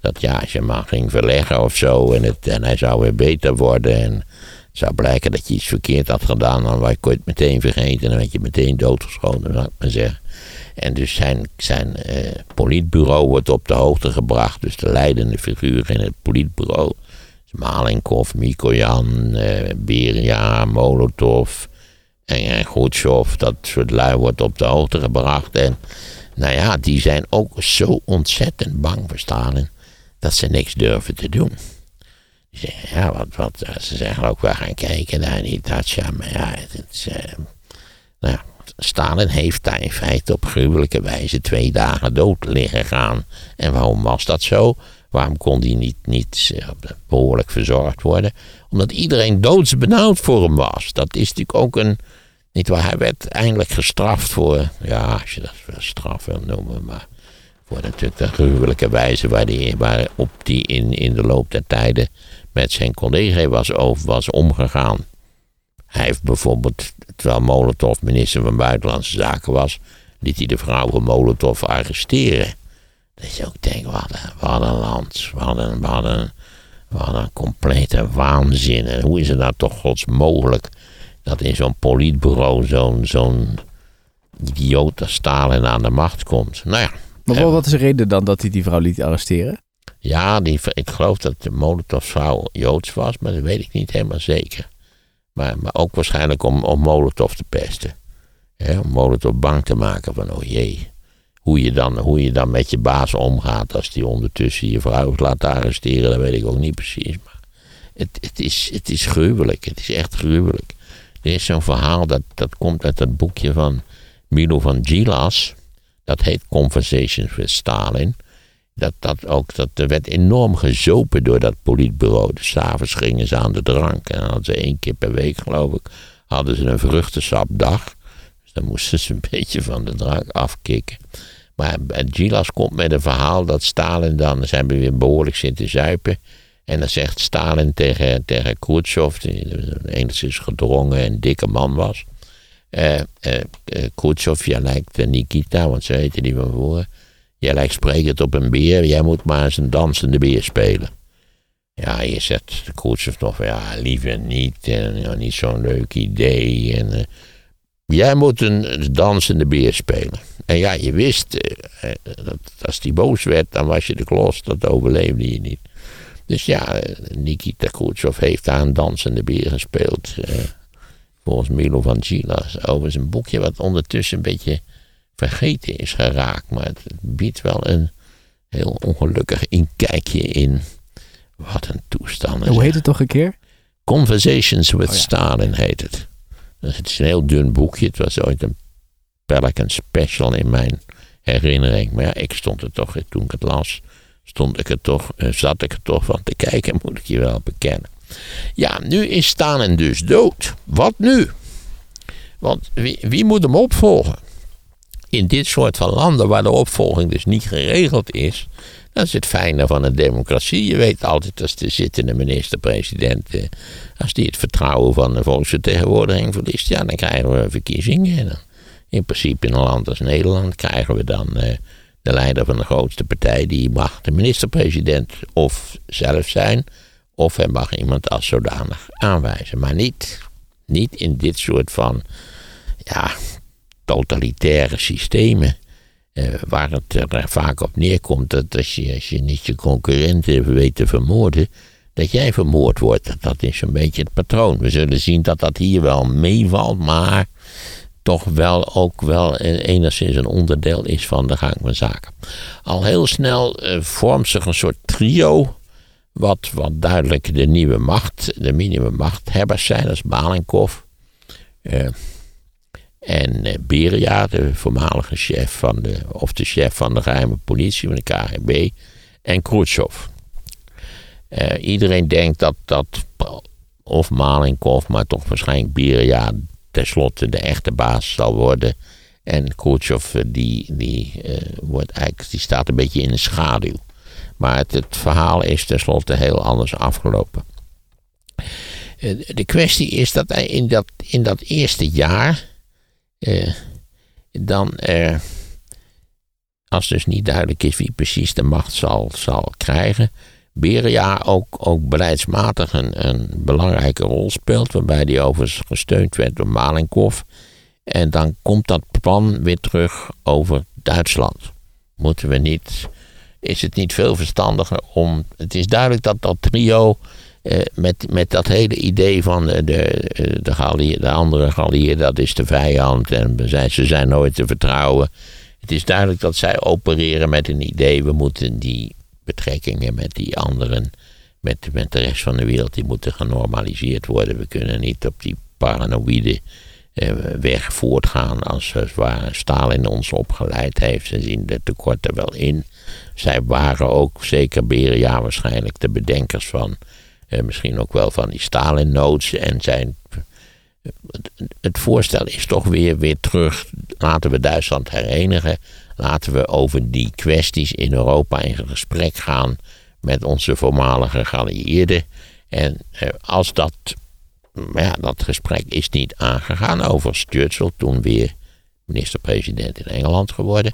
Dat ja, als je maar ging verleggen of zo en, het, en hij zou weer beter worden. En het zou blijken dat je iets verkeerd had gedaan, dan was je het meteen vergeten. En dan werd je meteen doodgeschoten, zou ik maar zeggen. En dus zijn, zijn uh, politbureau wordt op de hoogte gebracht. Dus de leidende figuur in het politbureau Malenkov, Mikojan, uh, Beria, Molotov en Khrushchev. Dat soort lui wordt op de hoogte gebracht. En nou ja, die zijn ook zo ontzettend bang voor Stalin dat ze niks durven te doen. Ja, wat, wat, ze zeggen ook, we gaan kijken naar die Dacia. Maar ja, het uh, nou Stalin heeft daar in feite op gruwelijke wijze twee dagen dood liggen gaan. En waarom was dat zo? Waarom kon hij niet, niet eh, behoorlijk verzorgd worden? Omdat iedereen doodsbenauwd voor hem was. Dat is natuurlijk ook een. Niet waar, hij werd eindelijk gestraft voor. Ja, als je dat straf wil noemen, maar. Voor natuurlijk de gruwelijke wijze waar die, waarop die in, in de loop der tijden met zijn collega was, over, was omgegaan. Hij heeft bijvoorbeeld, terwijl Molotov minister van Buitenlandse Zaken was, liet hij de vrouw van Molotov arresteren. Dat je ook denkt, wat een, wat een land, wat een, wat, een, wat een complete waanzin. En hoe is het nou toch gods mogelijk dat in zo'n politbureau zo'n zo'n idioot als Stalin aan de macht komt? Nou ja. Maar wat is de reden dan dat hij die vrouw liet arresteren? Ja, die, ik geloof dat de Molotov-vrouw Joods was, maar dat weet ik niet helemaal zeker. Maar, maar ook waarschijnlijk om, om Molotov te pesten. om Molotov bang te maken van, oh jee, hoe je, dan, hoe je dan met je baas omgaat als die ondertussen je vrouw laat arresteren, dat weet ik ook niet precies. Maar het, het, is, het is gruwelijk. Het is echt gruwelijk. Er is zo'n verhaal dat, dat komt uit dat boekje van Milo van Gilas. Dat heet Conversations with Stalin. Dat, dat ook, dat er werd enorm gezopen door dat politbureau. Dus s'avonds gingen ze aan de drank. En hadden ze één keer per week, geloof ik, hadden ze een vruchtensapdag. Dus dan moesten ze een beetje van de drank afkicken. Maar Gilas komt met een verhaal dat Stalin dan, ze hebben weer behoorlijk zitten zuipen. En dan zegt Stalin tegen, tegen Khrushchev, die enigszins gedrongen en dikke man was. Uh, uh, Khrushchev, jij lijkt Nikita, want ze heette die van voren. Jij lijkt sprekend op een beer, jij moet maar eens een dansende beer spelen. Ja, je zegt Khrushchev nog ja, liever niet, en niet zo'n leuk idee. En, jij moet een dansende beer spelen. En ja, je wist, eh, eh, dat als die boos werd, dan was je de klos, dat overleefde je niet. Dus ja, eh, Nikita Khrushchev heeft daar een dansende beer gespeeld. Eh, volgens Milo van Gilas. Over zijn boekje, wat ondertussen een beetje vergeten is geraakt. Maar het biedt wel een heel ongelukkig inkijkje in. Wat een toestand. Hoe heet het toch een keer? Conversations with Oh ja. Stalin heet het. Dus het is een heel dun boekje. Het was ooit een Pelican special in mijn herinnering. Maar ja, ik stond er toch, toen ik het las, stond ik er toch, eh, zat ik er toch van te kijken, moet ik je wel bekennen. Ja, nu is Stalin dus dood. Wat nu? Want wie, wie moet hem opvolgen? In dit soort van landen waar de opvolging dus niet geregeld is, dat is het fijne van een democratie. Je weet altijd als de zittende minister-president, eh, als die het vertrouwen van de volksvertegenwoordiging verliest, ja, dan krijgen we verkiezingen. In principe in een land als Nederland krijgen we dan eh, de leider van de grootste partij, die mag de minister-president of zelf zijn, of hij mag iemand als zodanig aanwijzen. Maar niet, niet in dit soort van, ja, totalitaire systemen. eh, waar het er vaak op neerkomt dat als je, als je niet je concurrenten weet te vermoorden, dat jij vermoord wordt. Dat is een beetje het patroon. We zullen zien dat dat hier wel meevalt, maar toch wel ook wel enigszins een onderdeel is van de gang van zaken. Al heel snel eh, vormt zich een soort trio, wat, wat duidelijk de nieuwe macht, de minimummachthebbers zijn, dat is Balenkov. eh, en eh, Beria, de voormalige chef van de, of de chef van de geheime politie van de KGB. En Khrushchev. Eh, iedereen denkt dat, dat of Malenkov, maar toch waarschijnlijk Beria tenslotte de echte baas zal worden. En Khrushchev, eh, die, die, wordt eigenlijk, die staat een beetje in de schaduw. Maar het, verhaal is tenslotte heel anders afgelopen. De kwestie is dat hij in dat, in dat eerste jaar. Eh, dan. eh, als dus niet duidelijk is wie precies de macht zal, zal krijgen. Beria ook, ook beleidsmatig een, een belangrijke rol speelt. Waarbij hij overigens gesteund werd door Malenkov. En dan komt dat plan weer terug over Duitsland. Moeten we niet. Is het niet veel verstandiger om. Het is duidelijk dat dat trio. Eh, met, met dat hele idee van de, de, eh, de, de andere geallieerden, dat is de vijand. En zijn, ze zijn nooit te vertrouwen. Het is duidelijk dat zij opereren met een idee. We moeten die betrekkingen met die anderen. Met, met de rest van de wereld. die moeten genormaliseerd worden. We kunnen niet op die paranoïde eh, weg voortgaan als eh, waar Stalin ons opgeleid heeft. Ze zien de tekorten wel in. Zij waren ook, zeker Beria waarschijnlijk, de bedenkers van, eh, misschien ook wel van die Stalin-notes. En zijn, het voorstel is toch weer, weer terug. Laten we Duitsland herenigen. Laten we over die kwesties in Europa in gesprek gaan met onze voormalige geallieerden. En eh, als dat ja, dat gesprek is niet aangegaan. Overigens, Churchill, toen weer minister-president in Engeland geworden.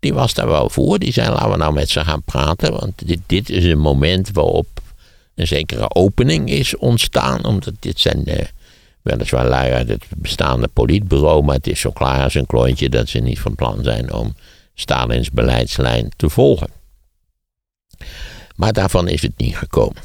Die was daar wel voor. Die zei, laten we nou met ze gaan praten. Want dit, dit is een moment waarop een zekere opening is ontstaan. Omdat dit zijn eh, weliswaar lui uit het bestaande politbureau. Maar het is zo klaar als een klontje dat ze niet van plan zijn om Stalins beleidslijn te volgen. Maar daarvan is het niet gekomen.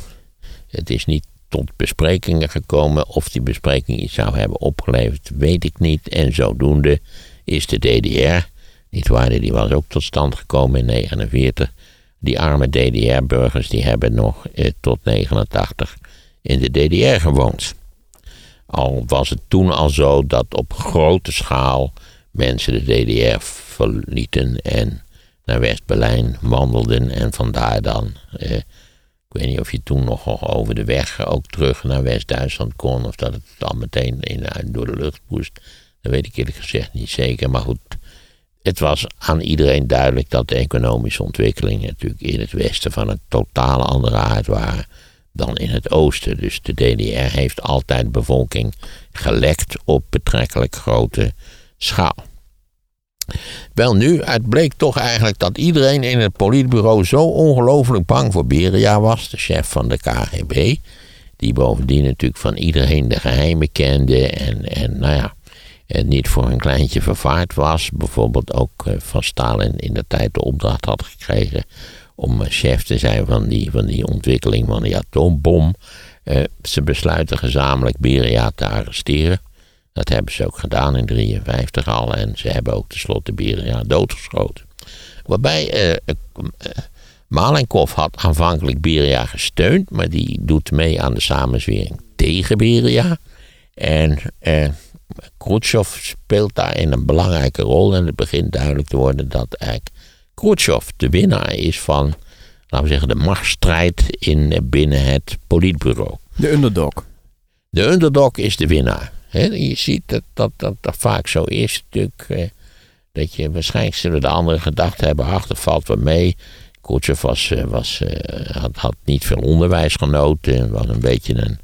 Het is niet tot besprekingen gekomen. Of die bespreking iets zou hebben opgeleverd, weet ik niet. En zodoende is de DDR, niet waar, die was ook tot stand gekomen in 1949. Die arme DDR-burgers die hebben nog eh, tot 89 in de DDR gewoond. Al was het toen al zo dat op grote schaal mensen de DDR verlieten en naar West-Berlijn wandelden en vandaar dan eh, ik weet niet of je toen nog over de weg ook terug naar West-Duitsland kon. Of dat het dan meteen in, door de lucht moest. Dat weet ik eerlijk gezegd niet zeker. Maar goed, het was aan iedereen duidelijk dat de economische ontwikkelingen natuurlijk in het westen van een totale andere aard waren dan in het oosten. Dus de DDR heeft altijd bevolking gelekt op betrekkelijk grote schaal. Wel nu, het bleek toch eigenlijk dat iedereen in het politbureau zo ongelooflijk bang voor Beria was, de chef van de KGB. Die bovendien natuurlijk van iedereen de geheimen kende en, en nou ja, en niet voor een kleintje vervaard was. Bijvoorbeeld ook eh, van Stalin in de tijd de opdracht had gekregen om eh, chef te zijn van die, van die ontwikkeling van die atoombom. Eh, ze besluiten gezamenlijk Beria te arresteren. Dat hebben ze ook gedaan in 1953 al. En ze hebben ook tenslotte Beria doodgeschoten. Waarbij, eh, Malenkov had aanvankelijk Beria gesteund, maar die doet mee aan de samenzwering tegen Beria. En Khrushchev speelt daarin een belangrijke rol. En het begint duidelijk te worden dat eigenlijk Khrushchev de winnaar is van, laten we zeggen, de machtsstrijd in, binnen het politbureau. De underdog. De underdog is de winnaar. je ziet dat dat, dat dat vaak zo is. Natuurlijk, eh, dat je waarschijnlijk zullen de andere gedacht hebben: ach, dat valt wel mee. Khrushchev was, eh, was, eh, had, had niet veel onderwijs genoten. Was een beetje een,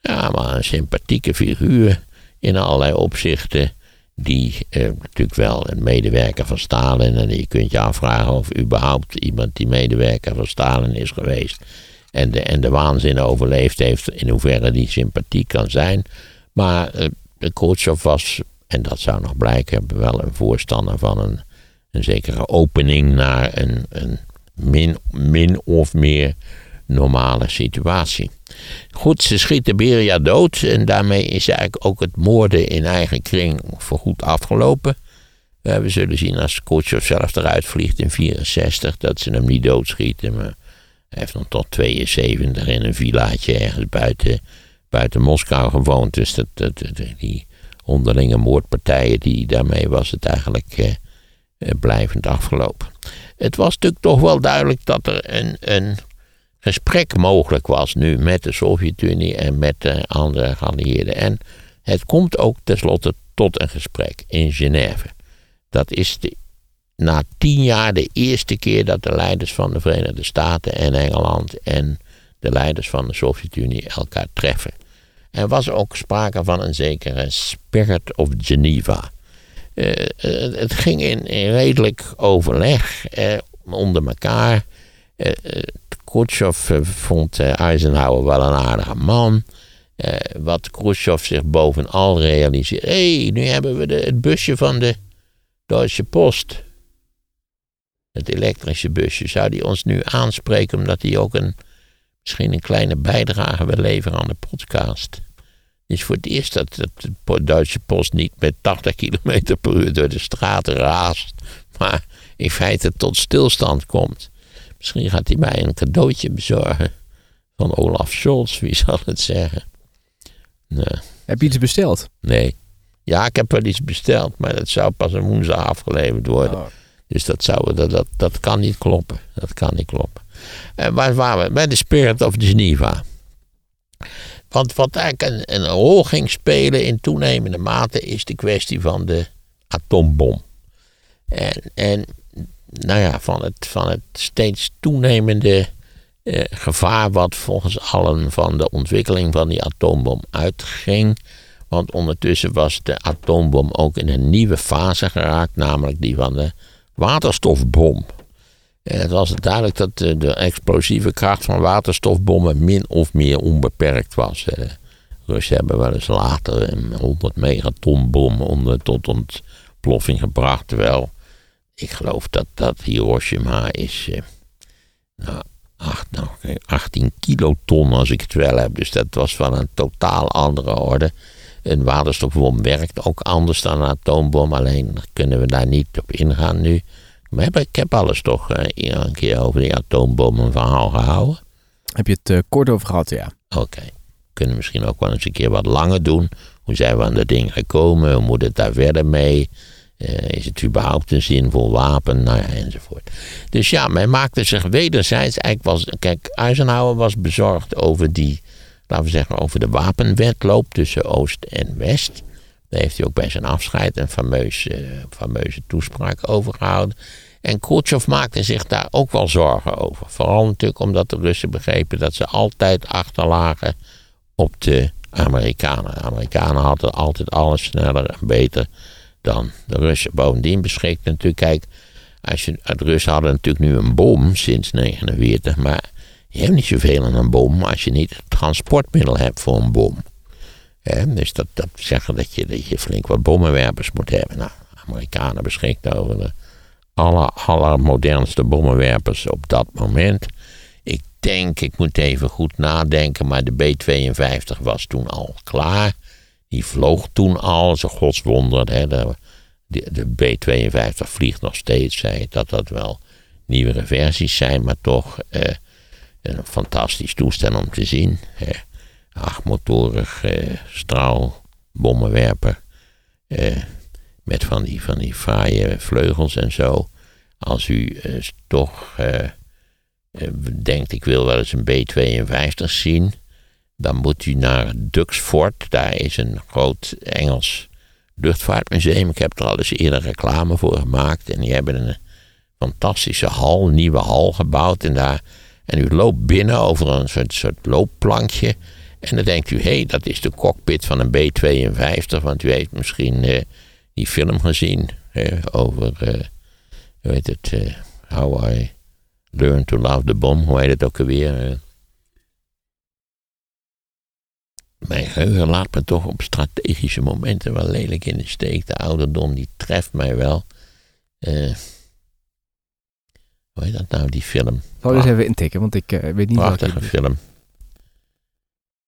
ja, maar een sympathieke figuur in allerlei opzichten. Die eh, natuurlijk wel een medewerker van Stalin. En je kunt je afvragen of überhaupt iemand die medewerker van Stalin is geweest. En de, en de waanzin overleefd heeft. In hoeverre die sympathiek kan zijn. Maar eh, Khrushchev was, en dat zou nog blijken, wel een voorstander van een, een zekere opening naar een, een min, min of meer normale situatie. Goed, ze schieten Beria dood en daarmee is eigenlijk ook het moorden in eigen kring voorgoed afgelopen. We zullen zien als Khrushchev zelf eruit vliegt in 64 dat ze hem niet doodschieten. Maar hij heeft dan tot 72 in een villaatje ergens buiten, buiten Moskou gewoond. Dus dat, die onderlinge moordpartijen, die, daarmee was het eigenlijk eh, eh, blijvend afgelopen. Het was natuurlijk toch wel duidelijk dat er een, een gesprek mogelijk was nu met de Sovjet-Unie en met de andere geallieerden. En het komt ook tenslotte tot een gesprek in Genève. Dat is de, na tien jaar de eerste keer dat de leiders van de Verenigde Staten en Engeland en de leiders van de Sovjet-Unie elkaar treffen. Er was ook sprake van een zekere Spirit of Geneva. Uh, het ging in, redelijk overleg uh, onder elkaar. Khrushchev vond Eisenhower wel een aardige man. wat Khrushchev zich bovenal realiseerde. Hé, hey, nu hebben we de, het busje van de Deutsche Post. Het elektrische busje. Zou die ons nu aanspreken omdat hij ook een, misschien een kleine bijdrage wil leveren aan de podcast? Het is voor het eerst dat de Duitse Post niet met 80 km per uur door de straten raast, maar in feite tot stilstand komt. Misschien gaat hij mij een cadeautje bezorgen van Olaf Scholz, wie zal het zeggen? Nee. Heb je iets besteld? Nee. Ja, ik heb wel iets besteld, maar dat zou pas een woensdag afgeleverd worden. Oh. Dus dat, zou, dat, dat, dat kan niet kloppen. Dat kan niet kloppen. En waar waren we? Bij de Spirit of Geneva. Want wat eigenlijk een, een rol ging spelen in toenemende mate is de kwestie van de atoombom. En, en nou ja, van, het, van het steeds toenemende eh, gevaar wat volgens allen van de ontwikkeling van die atoombom uitging. Want ondertussen was de atoombom ook in een nieuwe fase geraakt, namelijk die van de waterstofbom. En het was duidelijk dat de, de, explosieve kracht van waterstofbommen min of meer onbeperkt was. De Russen hebben wel eens later een 100 megatonbom onder, tot ontploffing gebracht. Terwijl ik geloof dat, dat Hiroshima is eh, nou, nou, 18 kiloton als ik het wel heb. Dus dat was van een totaal andere orde. Een waterstofbom werkt ook anders dan een atoombom. Alleen kunnen we daar niet op ingaan nu. Maar ik heb alles toch uh, een keer over die atoombom een verhaal gehouden. Heb je het uh, kort over gehad, ja. Oké. Okay. Kunnen misschien ook wel eens een keer wat langer doen. Hoe zijn we aan dat ding gekomen? Hoe moet het daar verder mee? Uh, is het überhaupt een zinvol wapen? Nou ja, enzovoort. Dus ja, men maakte zich wederzijds eigenlijk was. Kijk, Eisenhower was bezorgd over die, laten we zeggen, over de wapenwetloop tussen Oost en West. Daar heeft hij ook bij zijn afscheid een fameuze, fameuze toespraak over gehouden. En Khrushchev maakte zich daar ook wel zorgen over. Vooral natuurlijk omdat de Russen begrepen dat ze altijd achterlagen op de Amerikanen. De Amerikanen hadden altijd alles sneller en beter dan de Russen. Bovendien beschikte natuurlijk, kijk, als je, de Russen hadden natuurlijk nu een bom sinds 1949, maar je hebt niet zoveel aan een bom als je niet het transportmiddel hebt voor een bom. dus dat, zeggen dat je, dat je flink wat bommenwerpers moet hebben. Nou, de Amerikanen beschikten over de aller, allermodernste bommenwerpers op dat moment. Ik denk, ik moet even goed nadenken, maar de B-52 was toen al klaar. Die vloog toen al, ze godswonder. Hè, de, de, B-52 vliegt nog steeds, zei dat dat wel nieuwere versies zijn, maar toch eh, een fantastisch toestel om te zien. Hè. Achtmotorig eh, straalbommenwerper. Eh, met van die, van die fraaie vleugels en zo. Als u eh, toch eh, eh, denkt, ik wil wel eens een B-52 zien, dan moet u naar Duxford. Daar is een groot Engels luchtvaartmuseum. Ik heb er al eens eerder reclame voor gemaakt. En die hebben een fantastische hal, nieuwe hal gebouwd. En, daar, en u loopt binnen over een soort, loopplankje. En dan denkt u, hé, hey, dat is de cockpit van een B-52. Want u heeft misschien eh, die film gezien over, eh, hoe heet het, eh, How I Learned to Love the Bomb. Hoe heet het ook alweer? Mijn geheugen laat me toch op strategische momenten wel lelijk in de steek. De ouderdom die treft mij wel. Eh, hoe heet dat nou, die film? Zal eens even intikken, want ik eh, weet niet wat Prachtige film.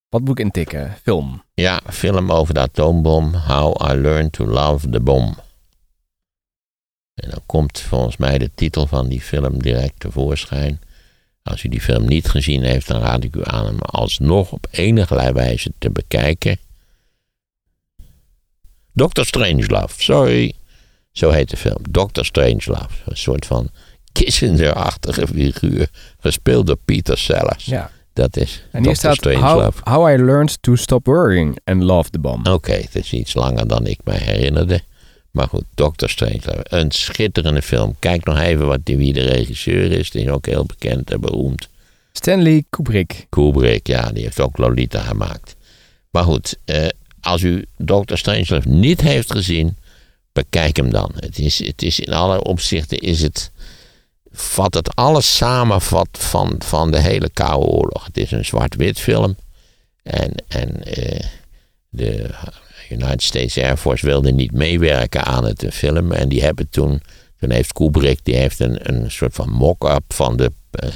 Wat moet ik intikken? Film. Ja, film over de atoombom. How I Learned to Love the Bomb. En dan komt volgens mij de titel van die film direct tevoorschijn. Als u die film niet gezien heeft, dan raad ik u aan hem alsnog op enige wijze te bekijken. Dr. Strangelove, sorry. Zo heet de film. Dr. Strangelove. Een soort van Kissinger-achtige figuur. Gespeeld door Peter Sellers. Ja. Dat is En hier Dr. staat how, I Learned to Stop Worrying and Love the Bomb. Oké, het is iets langer dan ik mij herinnerde. Maar goed, Dr. Strangelove. Een schitterende film. Kijk nog even wat die, wie de regisseur is. Die is ook heel bekend en beroemd. Stanley Kubrick. Kubrick, ja, die heeft ook Lolita gemaakt. Maar goed, eh, als u Dr. Strangelove niet heeft gezien, bekijk hem dan. Het is, het is in alle opzichten is het, vat het alles samen van, van de hele Koude Oorlog. Het is een zwart-wit film. En, en eh, de United States Air Force wilde niet meewerken aan het film. En die hebben toen, toen heeft Kubrick, die heeft een, een soort van mock-up van de eh,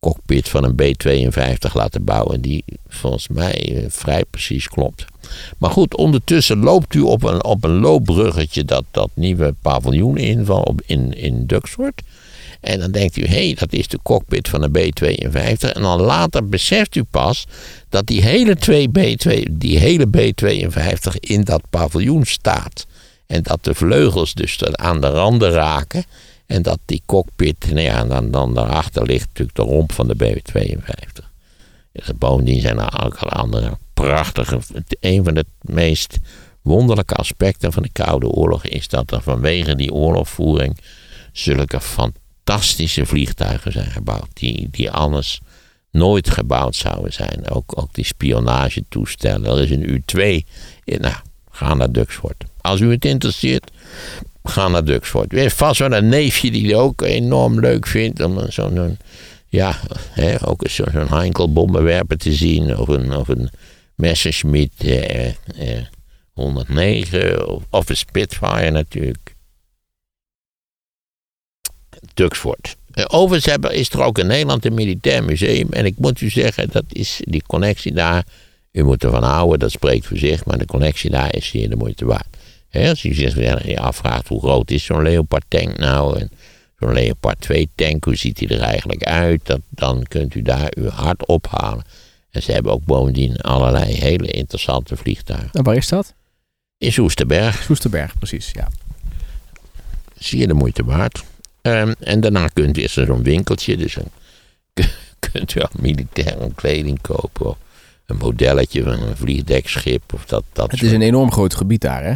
cockpit van een B-52 laten bouwen. Die volgens mij eh, vrij precies klopt. Maar goed, ondertussen loopt u op een, op een loopbruggetje dat, dat nieuwe paviljoen in, van, op, in, in Duxford. En dan denkt u, hé, hey, dat is de cockpit van een B-52. En dan later beseft u pas dat die hele, 2 B2, die hele B-52 in dat paviljoen staat. En dat de vleugels dus aan de randen raken. En dat die cockpit, nou ja, dan, dan daarachter ligt natuurlijk de romp van de B-52. Dus bovendien zijn er ook al andere prachtige... Een van de meest wonderlijke aspecten van de Koude Oorlog is dat er vanwege die oorlogvoering zulke fantastische vliegtuigen zijn gebouwd. Die, die anders nooit gebouwd zouden zijn. Ook, ook die spionagetoestellen. Er is een U-2. in- Nou, ga naar Duxford. Als u het interesseert, ga naar Duxford. Heeft vast wel een neefje die het ook enorm leuk vindt om zo'n ja, hè, ook zo'n Heinkel-bommenwerper te zien. Of een, of een Messerschmitt eh, eh, 109. Of, of een Spitfire natuurlijk. Duxford. Eh, Overigens hebben- is er ook in Nederland een militair museum. En ik moet u zeggen, dat is die connectie daar. U moet ervan houden, dat spreekt voor zich. Maar de connectie daar is zeer de moeite waard. Hè, als u zich je afvraagt hoe groot is zo'n Leopard tank nou. En zo'n Leopard 2 tank, hoe ziet hij er eigenlijk uit? Dat, dan kunt u daar uw hart ophalen. En ze hebben ook bovendien allerlei hele interessante vliegtuigen. En waar is dat? In Soesterberg, Soesterberg, precies. Ja. zeer de moeite waard. Ehm, en daarna kunt u, is er zo'n winkeltje, dus dan kunt u al militaire kleding kopen. Of een modelletje van een vliegdekschip. Of dat, dat Het soort- is een enorm groot gebied daar, hè?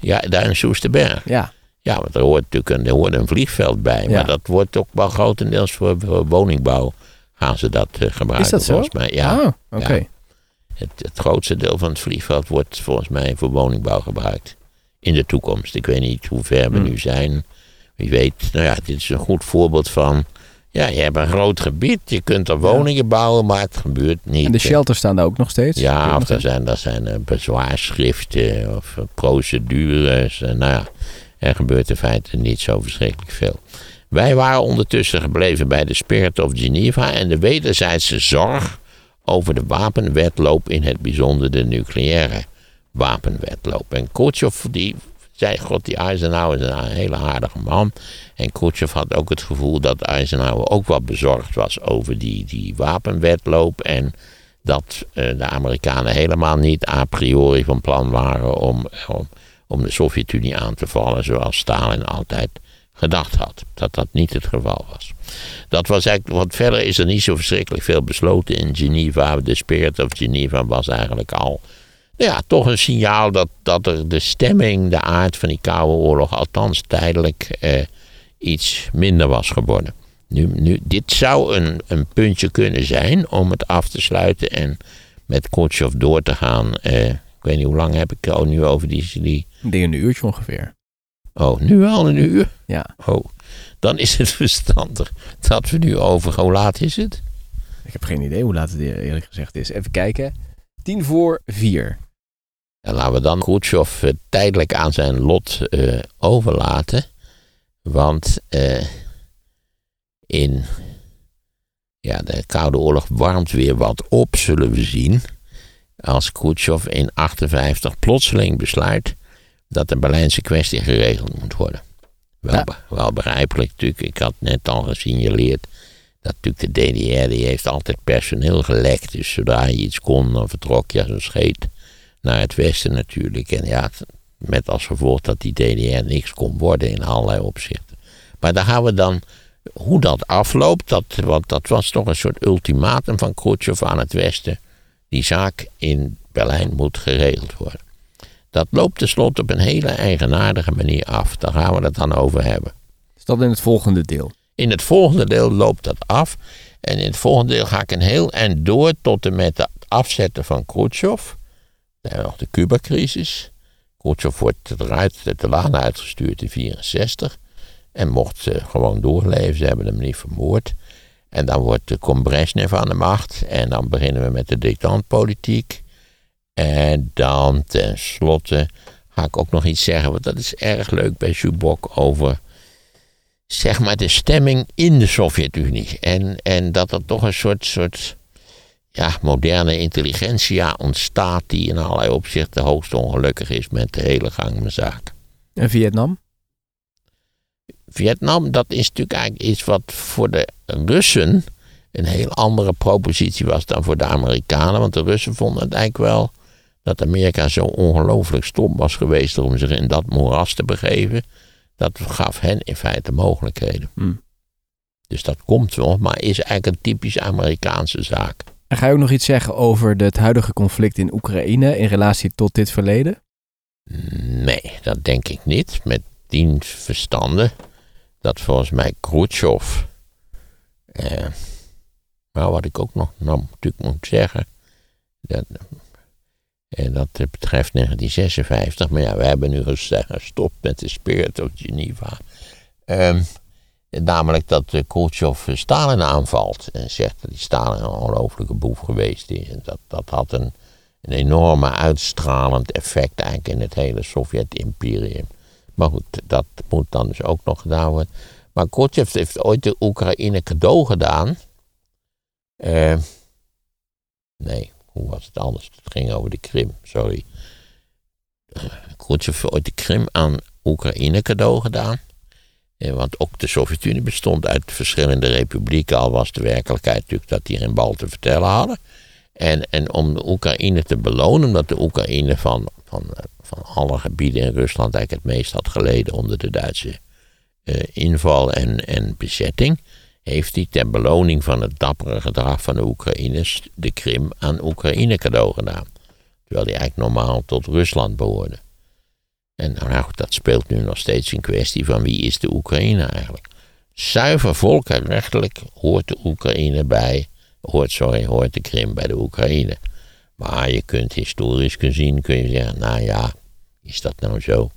Ja, daar in Soesterberg. Ja. Ja, want er hoort natuurlijk een, er hoort een vliegveld bij. Ja. Maar dat wordt ook wel grotendeels voor, voor woningbouw gaan ze dat eh, gebruiken. Is dat zo? Volgens mij. Ja, Ah, oké. Ja. het, het grootste deel van het vliegveld wordt volgens mij voor woningbouw gebruikt. In de toekomst. Ik weet niet hoe ver we Hmm. nu zijn. Wie weet, nou ja, dit is een goed voorbeeld van... Ja, je hebt een groot gebied, je kunt er woningen bouwen, maar het gebeurt niet. En de shelters staan daar ook nog steeds? Ja, of er zijn, er zijn eh, bezwaarschriften of eh, procedures. En nou ja, er gebeurt in feite niet zo verschrikkelijk veel. Wij waren ondertussen gebleven bij de Spirit of Geneva en de wederzijdse zorg over de wapenwetloop, in het bijzonder de nucleaire wapenwetloop. En Khrushchev die zei, god, die Eisenhower is een hele aardige man. En Khrushchev had ook het gevoel dat Eisenhower ook wat bezorgd was over die, die wapenwetloop. En dat eh, de Amerikanen helemaal niet a priori van plan waren om, om, om de Sovjet-Unie aan te vallen, zoals Stalin altijd gedacht had. Dat dat niet het geval was. Dat was eigenlijk, want verder is er niet zo verschrikkelijk veel besloten in Geneva. De Spirit of Geneva was eigenlijk al ja, toch een signaal dat, dat er de stemming, de aard van die Koude Oorlog, althans tijdelijk eh, iets minder was geworden. Nu, nu, dit zou een, een puntje kunnen zijn om het af te sluiten en met Khrushchev door te gaan. Eh, ik weet niet hoe lang heb ik al nu over die, die... Ik denk een uurtje ongeveer. Oh, nu al een uur? Ja. Oh, dan is het verstandig dat we nu over... Hoe laat is het? Ik heb geen idee hoe laat het eerlijk gezegd is. Even kijken. Tien voor vier. En laten we dan Khrushchev eh, tijdelijk aan zijn lot eh, overlaten. Want eh, in ja, de Koude Oorlog warmt weer wat op, zullen we zien. Als Khrushchev in 58 plotseling besluit dat de Berlijnse kwestie geregeld moet worden. Wel, Ja. wel begrijpelijk natuurlijk. Ik had net al gesignaleerd dat natuurlijk de DDR die heeft altijd personeel gelekt. Dus zodra je iets kon, dan vertrok je als een scheet naar het westen natuurlijk. En ja, met als gevolg dat die DDR niks kon worden in allerlei opzichten. Maar daar gaan we dan, hoe dat afloopt, dat, want dat was toch een soort ultimatum van Khrushchev aan het westen. Die zaak in Berlijn moet geregeld worden. Dat loopt tenslotte op een hele eigenaardige manier af. Daar gaan we het dan over hebben. Is dat in het volgende deel? In het volgende deel loopt dat af. En in het volgende deel ga ik een heel eind door tot en met het afzetten van Khrushchev. Dan hebben we nog de Cuba-crisis. Khrushchev wordt eruit, de laan uitgestuurd in 64. En mocht eh, gewoon doorleven, ze hebben hem niet vermoord. En dan wordt de Brezhnev aan de macht. En dan beginnen we met de detentpolitiek. En dan tenslotte ga ik ook nog iets zeggen, want dat is erg leuk bij Zubok over zeg maar de stemming in de Sovjet-Unie. En, en dat er toch een soort, soort ja, moderne intelligentsia ontstaat die in allerlei opzichten hoogst ongelukkig is met de hele gang van zaken. En Vietnam? Vietnam, dat is natuurlijk eigenlijk iets wat voor de Russen een heel andere propositie was dan voor de Amerikanen. Want de Russen vonden het eigenlijk wel dat Amerika zo ongelooflijk stom was geweest om zich in dat moeras te begeven. Dat gaf hen in feite mogelijkheden. Hmm. Dus dat komt wel, maar is eigenlijk een typisch Amerikaanse zaak. En ga je ook nog iets zeggen over het huidige conflict in Oekraïne in relatie tot dit verleden? Nee, dat denk ik niet. Met dien verstande dat volgens mij Khrushchev. Eh, maar wat ik ook nog natuurlijk moet zeggen. Dat, eh, dat betreft 1956. Maar ja, we hebben nu ges- gestopt met de Spirit of Geneva. Ehm, namelijk dat eh, Khrushchev eh, Stalin aanvalt. En zegt dat die Stalin een ongelofelijke boef geweest is. En dat, dat had een een enorme uitstralend effect eigenlijk in het hele Sovjet-imperium. Maar goed, dat moet dan dus ook nog gedaan worden. Maar Khrushchev heeft ooit de Oekraïne cadeau gedaan. Eh, nee, hoe was het anders? Het ging over de Krim, sorry. Uh, Khrushchev heeft ooit de Krim aan Oekraïne cadeau gedaan. Eh, want ook de Sovjet-Unie bestond uit verschillende republieken. Al was de werkelijkheid natuurlijk dat die geen bal te vertellen hadden. En, en om de Oekraïne te belonen, omdat de Oekraïne van, van, van alle gebieden in Rusland eigenlijk het meest had geleden onder de Duitse eh, inval en, en bezetting, heeft hij ter beloning van het dappere gedrag van de Oekraïners de Krim aan Oekraïne cadeau gedaan. Terwijl die eigenlijk normaal tot Rusland behoorde. En nou goed, dat speelt nu nog steeds in kwestie van wie is de Oekraïne eigenlijk. Zuiver volkenrechtelijk hoort de Oekraïne bij hoort, sorry, hoort de Krim bij de Oekraïne. Maar je kunt historisch gezien kun je zeggen, nou ja, is dat nou zo?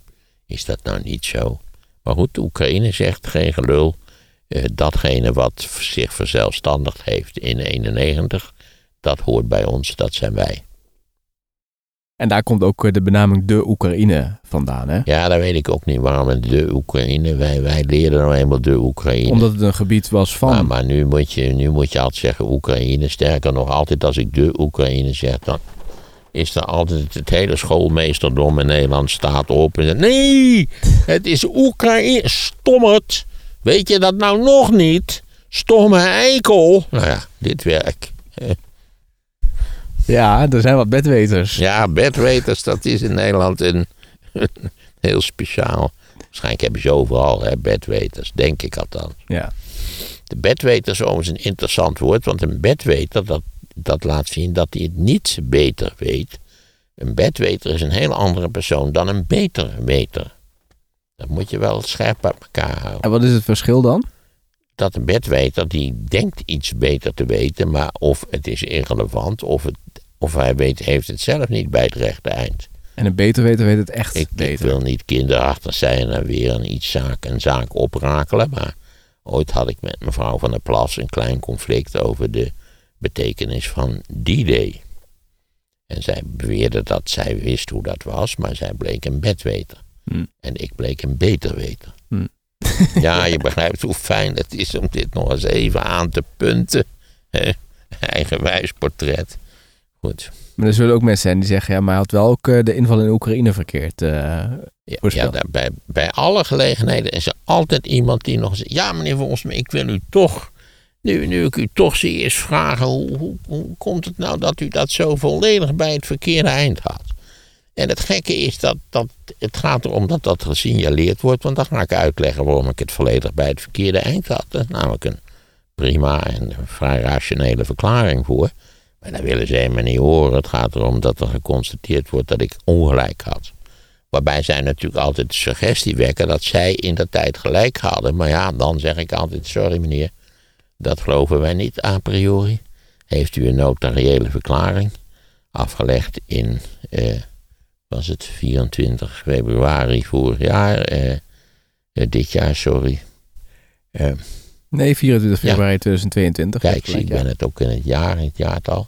Is dat nou niet zo? Maar goed, de Oekraïne zegt geen gelul. Eh, datgene wat zich verzelfstandigd heeft in 91, dat hoort bij ons, dat zijn wij. En daar komt ook eh, de benaming de Oekraïne vandaan, hè? Ja, dat weet ik ook niet waarom de Oekraïne. Wij, wij leerden nou eenmaal de Oekraïne. Omdat het een gebied was van... Maar, maar nu, moet je, nu moet je altijd zeggen Oekraïne. Sterker nog, altijd als ik de Oekraïne zeg, dan, is er altijd het hele schoolmeesterdom in Nederland staat op en zegt: Nee, het is Oekraïne. Stommerd. Weet je dat nou nog niet? Stomme eikel. Nou ja, dit werk. Ja, er zijn wat bedweters. Ja, bedweters, dat is in Nederland een, heel speciaal. Waarschijnlijk hebben ze overal hè, bedweters, denk ik althans. Ja. De bedweter is overigens een interessant woord, want een bedweter, dat, dat laat zien dat hij het niet beter weet. Een bedweter is een heel andere persoon dan een beter weter. Dat moet je wel scherp uit elkaar houden. En wat is het verschil dan? Dat een bedweter, die denkt iets beter te weten, maar of het is irrelevant, of, het, of hij weet, heeft het zelf niet bij het rechte eind. En een beter weter weet het echt Ik, ik beter. wil niet kinderachtig zijn en weer een iets zaak, een zaak oprakelen. Maar ooit had ik met mevrouw van der Plas een klein conflict over de betekenis van D-Day. En zij beweerde dat zij wist hoe dat was, maar zij bleek een bedweter. Hm. En ik bleek een beterweter. Ja, je begrijpt hoe fijn het is om dit nog eens even aan te punten. Eigenwijs portret. Goed. Maar er zullen ook mensen zijn die zeggen, ja, maar hij had wel ook eh, de inval in Oekraïne verkeerd. eh, Ja, ja daar, bij, bij alle gelegenheden is er altijd iemand die nog zegt: Ja, meneer Volsman, ik wil u toch, nu, nu ik u toch zie, eens vragen: hoe, hoe, hoe komt het nou dat u dat zo volledig bij het verkeerde eind had? En het gekke is dat, dat het gaat erom dat dat gesignaleerd wordt, want dan ga ik uitleggen waarom ik het volledig bij het verkeerde eind had. Dat is namelijk een prima en vrij rationele verklaring voor. Maar dat willen ze helemaal niet horen. Het gaat erom dat er geconstateerd wordt dat ik ongelijk had. Waarbij zij natuurlijk altijd de suggestie wekken dat zij in de tijd gelijk hadden. Maar ja, dan zeg ik altijd: sorry meneer, dat geloven wij niet a priori. Heeft u een notariële verklaring afgelegd in, eh, was het 24 februari vorig jaar, eh, eh, dit jaar, sorry. Eh, nee, 24 februari 2022. Kijk, gelijk, ik ja. ben het ook in het jaar, in het jaartal.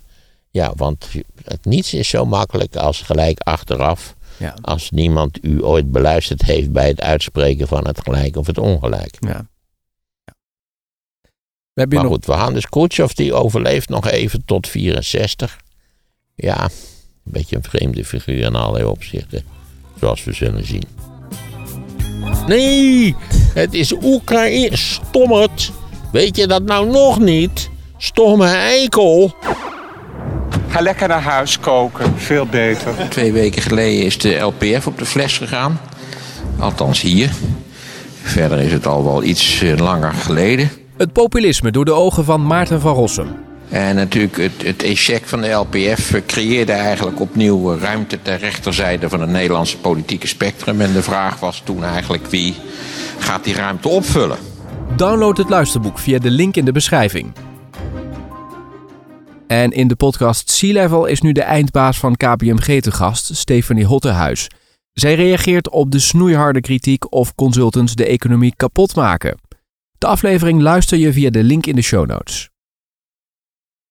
Ja, want het, niets is zo makkelijk als gelijk achteraf. Ja. Als niemand u ooit beluisterd heeft bij het uitspreken van het gelijk of het ongelijk. Ja. Ja. We Maar nog... goed, Johannes Khrushchev die overleeft nog even tot 64. Ja, een beetje een vreemde figuur in allerlei opzichten. Zoals we zullen zien. Nee, het is Oekraïne. Stommerd. Weet je dat nou nog niet? Stomme eikel. Ga lekker naar huis koken, veel beter. Twee weken geleden is de LPF op de fles gegaan. Althans hier. Verder is het al wel iets eh, langer geleden. Het populisme door de ogen van Maarten van Rossum. En natuurlijk het, het echec van de LPF creëerde eigenlijk opnieuw ruimte ter rechterzijde van het Nederlandse politieke spectrum. En de vraag was toen eigenlijk wie gaat die ruimte opvullen? Download het luisterboek via de link in de beschrijving. En in de podcast Sea Level is nu de eindbaas van KPMG te gast, Stephanie Hottehuis. Zij reageert op de snoeiharde kritiek of consultants de economie kapot maken. De aflevering luister je via de link in de show notes.